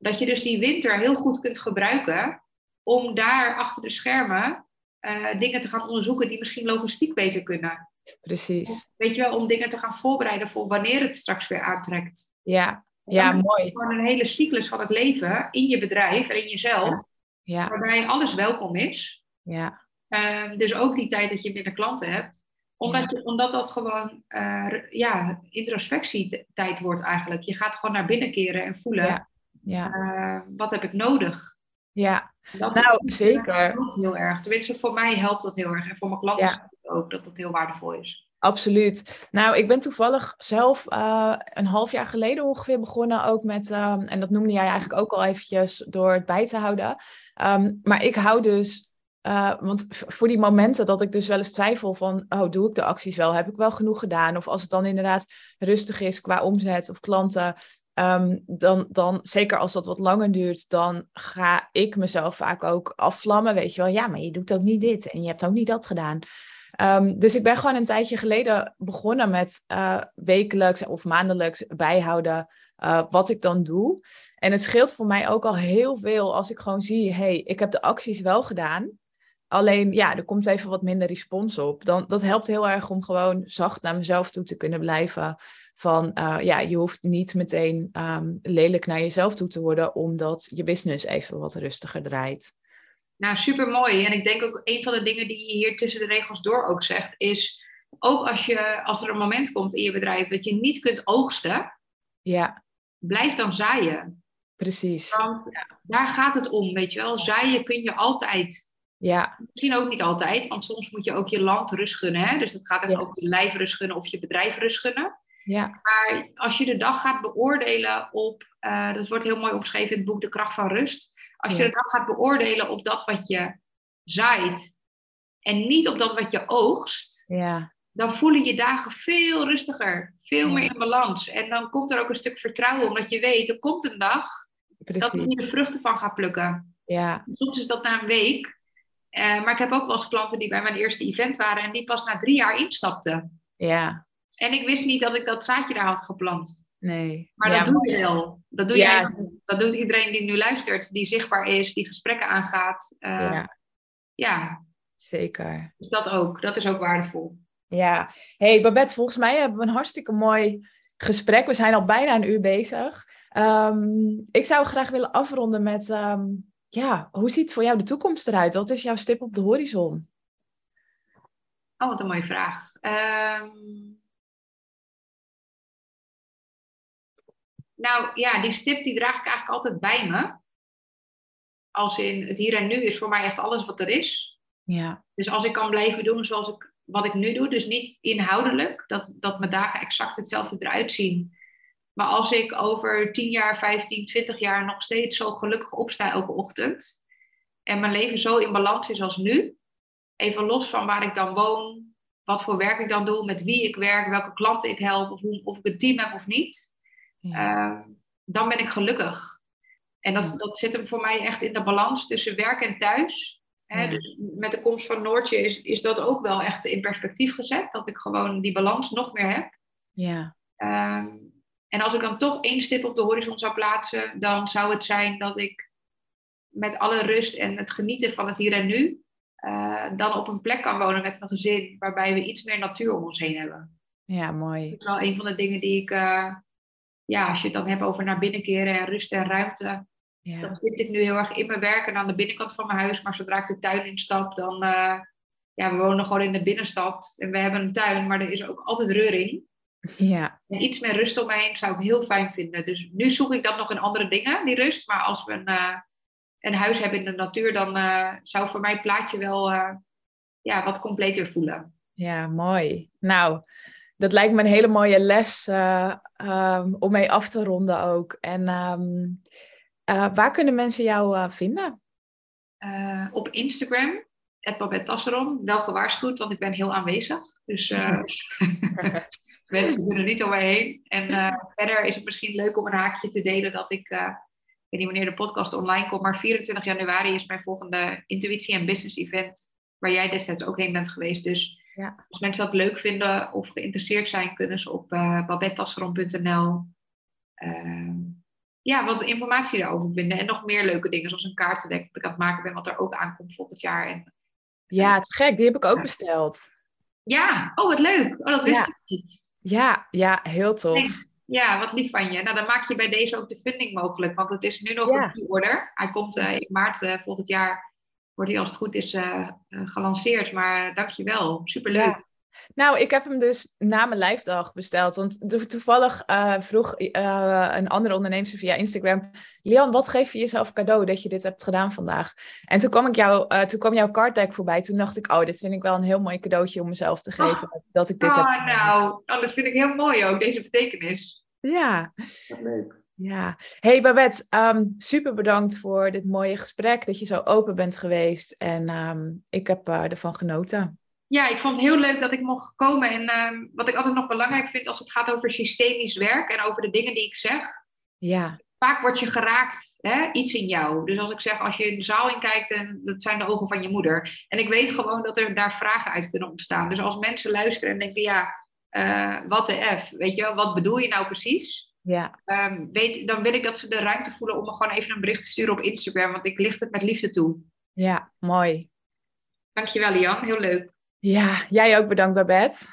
[SPEAKER 2] dat je dus die winter heel goed kunt gebruiken om daar achter de schermen uh, dingen te gaan onderzoeken die misschien logistiek beter kunnen.
[SPEAKER 1] Precies.
[SPEAKER 2] weet je wel, om dingen te gaan voorbereiden voor wanneer het straks weer aantrekt.
[SPEAKER 1] Ja, ja mooi.
[SPEAKER 2] Gewoon een hele cyclus van het leven in je bedrijf en in jezelf,
[SPEAKER 1] ja. ja.
[SPEAKER 2] waarbij alles welkom is.
[SPEAKER 1] Ja.
[SPEAKER 2] Uh, dus ook die tijd dat je minder klanten hebt omdat, je, omdat dat gewoon uh, ja, introspectietijd wordt eigenlijk. Je gaat gewoon naar binnen keren en voelen.
[SPEAKER 1] Ja. Ja.
[SPEAKER 2] Uh, wat heb ik nodig?
[SPEAKER 1] Ja, dat nou zeker.
[SPEAKER 2] Dat heel erg. Tenminste, voor mij helpt dat heel erg. En voor mijn klanten ja. ook dat dat heel waardevol is.
[SPEAKER 1] Absoluut. Nou, ik ben toevallig zelf uh, een half jaar geleden ongeveer begonnen ook met, um, en dat noemde jij eigenlijk ook al eventjes door het bij te houden. Um, maar ik hou dus uh, want voor die momenten dat ik dus wel eens twijfel van, oh, doe ik de acties wel? Heb ik wel genoeg gedaan? Of als het dan inderdaad rustig is qua omzet of klanten, um, dan, dan, zeker als dat wat langer duurt, dan ga ik mezelf vaak ook afvlammen. Weet je wel, ja, maar je doet ook niet dit en je hebt ook niet dat gedaan. Um, dus ik ben gewoon een tijdje geleden begonnen met uh, wekelijks of maandelijks bijhouden uh, wat ik dan doe. En het scheelt voor mij ook al heel veel als ik gewoon zie, hey, ik heb de acties wel gedaan. Alleen ja, er komt even wat minder respons op. Dan, dat helpt heel erg om gewoon zacht naar mezelf toe te kunnen blijven. Van uh, ja, je hoeft niet meteen um, lelijk naar jezelf toe te worden, omdat je business even wat rustiger draait.
[SPEAKER 2] Nou, super mooi. En ik denk ook een van de dingen die je hier tussen de regels door ook zegt, is ook als, je, als er een moment komt in je bedrijf dat je niet kunt oogsten,
[SPEAKER 1] ja.
[SPEAKER 2] blijf dan zaaien.
[SPEAKER 1] precies.
[SPEAKER 2] Want daar gaat het om, weet je wel. Zaaien kun je altijd.
[SPEAKER 1] Ja,
[SPEAKER 2] Misschien ook niet altijd, want soms moet je ook je land rust gunnen. Hè? Dus dat gaat
[SPEAKER 1] Ja.
[SPEAKER 2] over je lijf rust gunnen of je bedrijf rust gunnen.
[SPEAKER 1] ja,
[SPEAKER 2] Maar als je de dag gaat beoordelen op, eh, dat wordt heel mooi opgeschreven in het boek De Kracht van Rust. Als je de dag gaat beoordelen op dat wat je zaait en niet op dat wat je oogst,
[SPEAKER 1] ja,
[SPEAKER 2] dan voelen je dagen veel rustiger, veel
[SPEAKER 1] Ja.
[SPEAKER 2] meer in balans. En dan komt er ook een stuk vertrouwen, omdat je weet, er komt een dag dat hier de vruchten van ga plukken.
[SPEAKER 1] Ja,
[SPEAKER 2] Soms is dat na een week. Eh, maar ik heb ook wel eens klanten die bij mijn eerste event waren en die pas na drie jaar instapten.
[SPEAKER 1] ja,
[SPEAKER 2] En ik wist niet dat ik dat zaadje daar had geplant.
[SPEAKER 1] nee.
[SPEAKER 2] Maar
[SPEAKER 1] ja,
[SPEAKER 2] dat doe je wel. Dat, doe
[SPEAKER 1] Ja,
[SPEAKER 2] dat doet iedereen die nu luistert, die zichtbaar is, die gesprekken aangaat. Eh, ja.
[SPEAKER 1] Ja, zeker.
[SPEAKER 2] dus dat ook. Dat is ook waardevol.
[SPEAKER 1] Ja, hey Babette, volgens mij hebben we een hartstikke mooi gesprek. We zijn al bijna een uur bezig. Ehm, ik zou graag willen afronden met, ehm, ja, hoe ziet voor jou de toekomst eruit? Wat is jouw stip op de horizon?
[SPEAKER 2] Oh, wat een mooie vraag. Ehm, nou ja, die stip die draag ik eigenlijk altijd bij me. Als in het hier en nu is voor mij echt alles wat er is.
[SPEAKER 1] Ja,
[SPEAKER 2] Dus als ik kan blijven doen zoals ik, wat ik nu doe, dus niet inhoudelijk, dat, dat mijn dagen exact hetzelfde eruit zien. Maar als ik over 10 jaar, 15, 20 jaar nog steeds zo gelukkig opsta elke ochtend. En mijn leven zo in balans is als nu. Even los van waar ik dan woon, wat voor werk ik dan doe, met wie ik werk, welke klanten ik help, of, hoe, of ik een team heb of niet.
[SPEAKER 1] ja,
[SPEAKER 2] Eh, dan ben ik gelukkig. En dat,
[SPEAKER 1] Ja.
[SPEAKER 2] dat zit hem voor mij echt in de balans tussen werk en thuis. Hè,
[SPEAKER 1] Ja.
[SPEAKER 2] Dus met de komst van Noortje is, is dat ook wel echt in perspectief gezet. Dat ik gewoon die balans nog meer heb.
[SPEAKER 1] ja,
[SPEAKER 2] Ehm, en als ik dan toch één stip op de horizon zou plaatsen, dan zou het zijn dat ik met alle rust en het genieten van het hier en nu, eh, dan op een plek kan wonen met mijn gezin, waarbij we iets meer natuur om ons heen hebben.
[SPEAKER 1] ja, mooi.
[SPEAKER 2] Dat is wel een van de dingen die ik, eh, ja, als je het dan hebt over naar binnen keren en rust en ruimte,
[SPEAKER 1] Ja,
[SPEAKER 2] dat vind ik nu heel erg in mijn werk en aan de binnenkant van mijn huis. Maar zodra ik de tuin instap, dan, eh, ja, we wonen gewoon in de binnenstad en we hebben een tuin, maar er is ook altijd reuring.
[SPEAKER 1] Ja,
[SPEAKER 2] En iets meer rust om me heen zou ik heel fijn vinden. Dus nu zoek ik dat nog in andere dingen, die rust. Maar als we een, eh, een huis hebben in de natuur, dan eh, zou voor mij het plaatje wel eh, ja, wat completer voelen.
[SPEAKER 1] ja, mooi. Nou, dat lijkt me een hele mooie les eh, ehm, om mee af te ronden ook. En ehm, eh, waar kunnen mensen jou vinden?
[SPEAKER 2] Op Instagram, Babette Tasserom, wel gewaarschuwd, want ik ben heel aanwezig. Dus eh, mensen kunnen niet om mij heen. En eh, verder is het misschien leuk om een haakje te delen dat ik, eh, ik weet niet wanneer de podcast online komt, maar 24 januari is mijn volgende intuïtie en business event, waar jij destijds ook heen bent geweest. Dus
[SPEAKER 1] Ja.
[SPEAKER 2] als mensen dat leuk vinden of geïnteresseerd zijn, kunnen ze op uh, babettasserom.nl uh, ja, wat informatie daarover vinden. En nog meer leuke dingen, zoals een kaartendek dat ik aan het maken ben, wat er ook aankomt volgend jaar. En,
[SPEAKER 1] Ja, het is gek. Die heb ik ook besteld.
[SPEAKER 2] ja, oh wat leuk. Oh, dat wist
[SPEAKER 1] Ja.
[SPEAKER 2] ik niet.
[SPEAKER 1] Ja, ja, heel tof.
[SPEAKER 2] Ja, wat lief van je. Nou, dan maak je bij deze ook de funding mogelijk, want het is nu nog
[SPEAKER 1] Ja.
[SPEAKER 2] een pre-order. Hij komt uh, in maart uh, volgend jaar, wordt hij als het goed is uh, gelanceerd. Maar dankjewel, superleuk.
[SPEAKER 1] Ja. Nou, ik heb hem dus na mijn lijfdag besteld. Want to toevallig uh, vroeg uh, een andere ondernemer via Instagram... Lian, wat geef je jezelf cadeau dat je dit hebt gedaan vandaag? En toen kwam, ik jou, uh, toen kwam jouw card deck voorbij. Toen dacht ik, oh, dit vind ik wel een heel mooi cadeautje om mezelf te geven. Oh. Dat ik dit
[SPEAKER 2] oh,
[SPEAKER 1] heb
[SPEAKER 2] nou, oh, dat vind ik heel mooi ook, deze betekenis.
[SPEAKER 1] Ja.
[SPEAKER 2] Wat leuk.
[SPEAKER 1] Ja. Hey Babette, um, super bedankt voor dit mooie gesprek. Dat je zo open bent geweest. En um, ik heb uh, ervan genoten.
[SPEAKER 2] Ja, ik vond het heel leuk dat ik mocht komen. En uh, wat ik altijd nog belangrijk vind als het gaat over systemisch werk en over de dingen die ik zeg.
[SPEAKER 1] Ja.
[SPEAKER 2] Vaak word je geraakt, hè, iets in jou. Dus als ik zeg, als je in de zaal in kijkt, en dat zijn de ogen van je moeder. En ik weet gewoon dat er daar vragen uit kunnen ontstaan. Dus als mensen luisteren en denken, ja, uh, wat de F, weet je wel, wat bedoel je nou precies?
[SPEAKER 1] Ja.
[SPEAKER 2] Um, weet, dan wil ik dat ze de ruimte voelen om me gewoon even een bericht te sturen op Instagram, want ik licht het met liefde toe.
[SPEAKER 1] Ja, mooi.
[SPEAKER 2] Dankjewel, Lian. Heel leuk.
[SPEAKER 1] Ja, jij ook bedankt, Babette.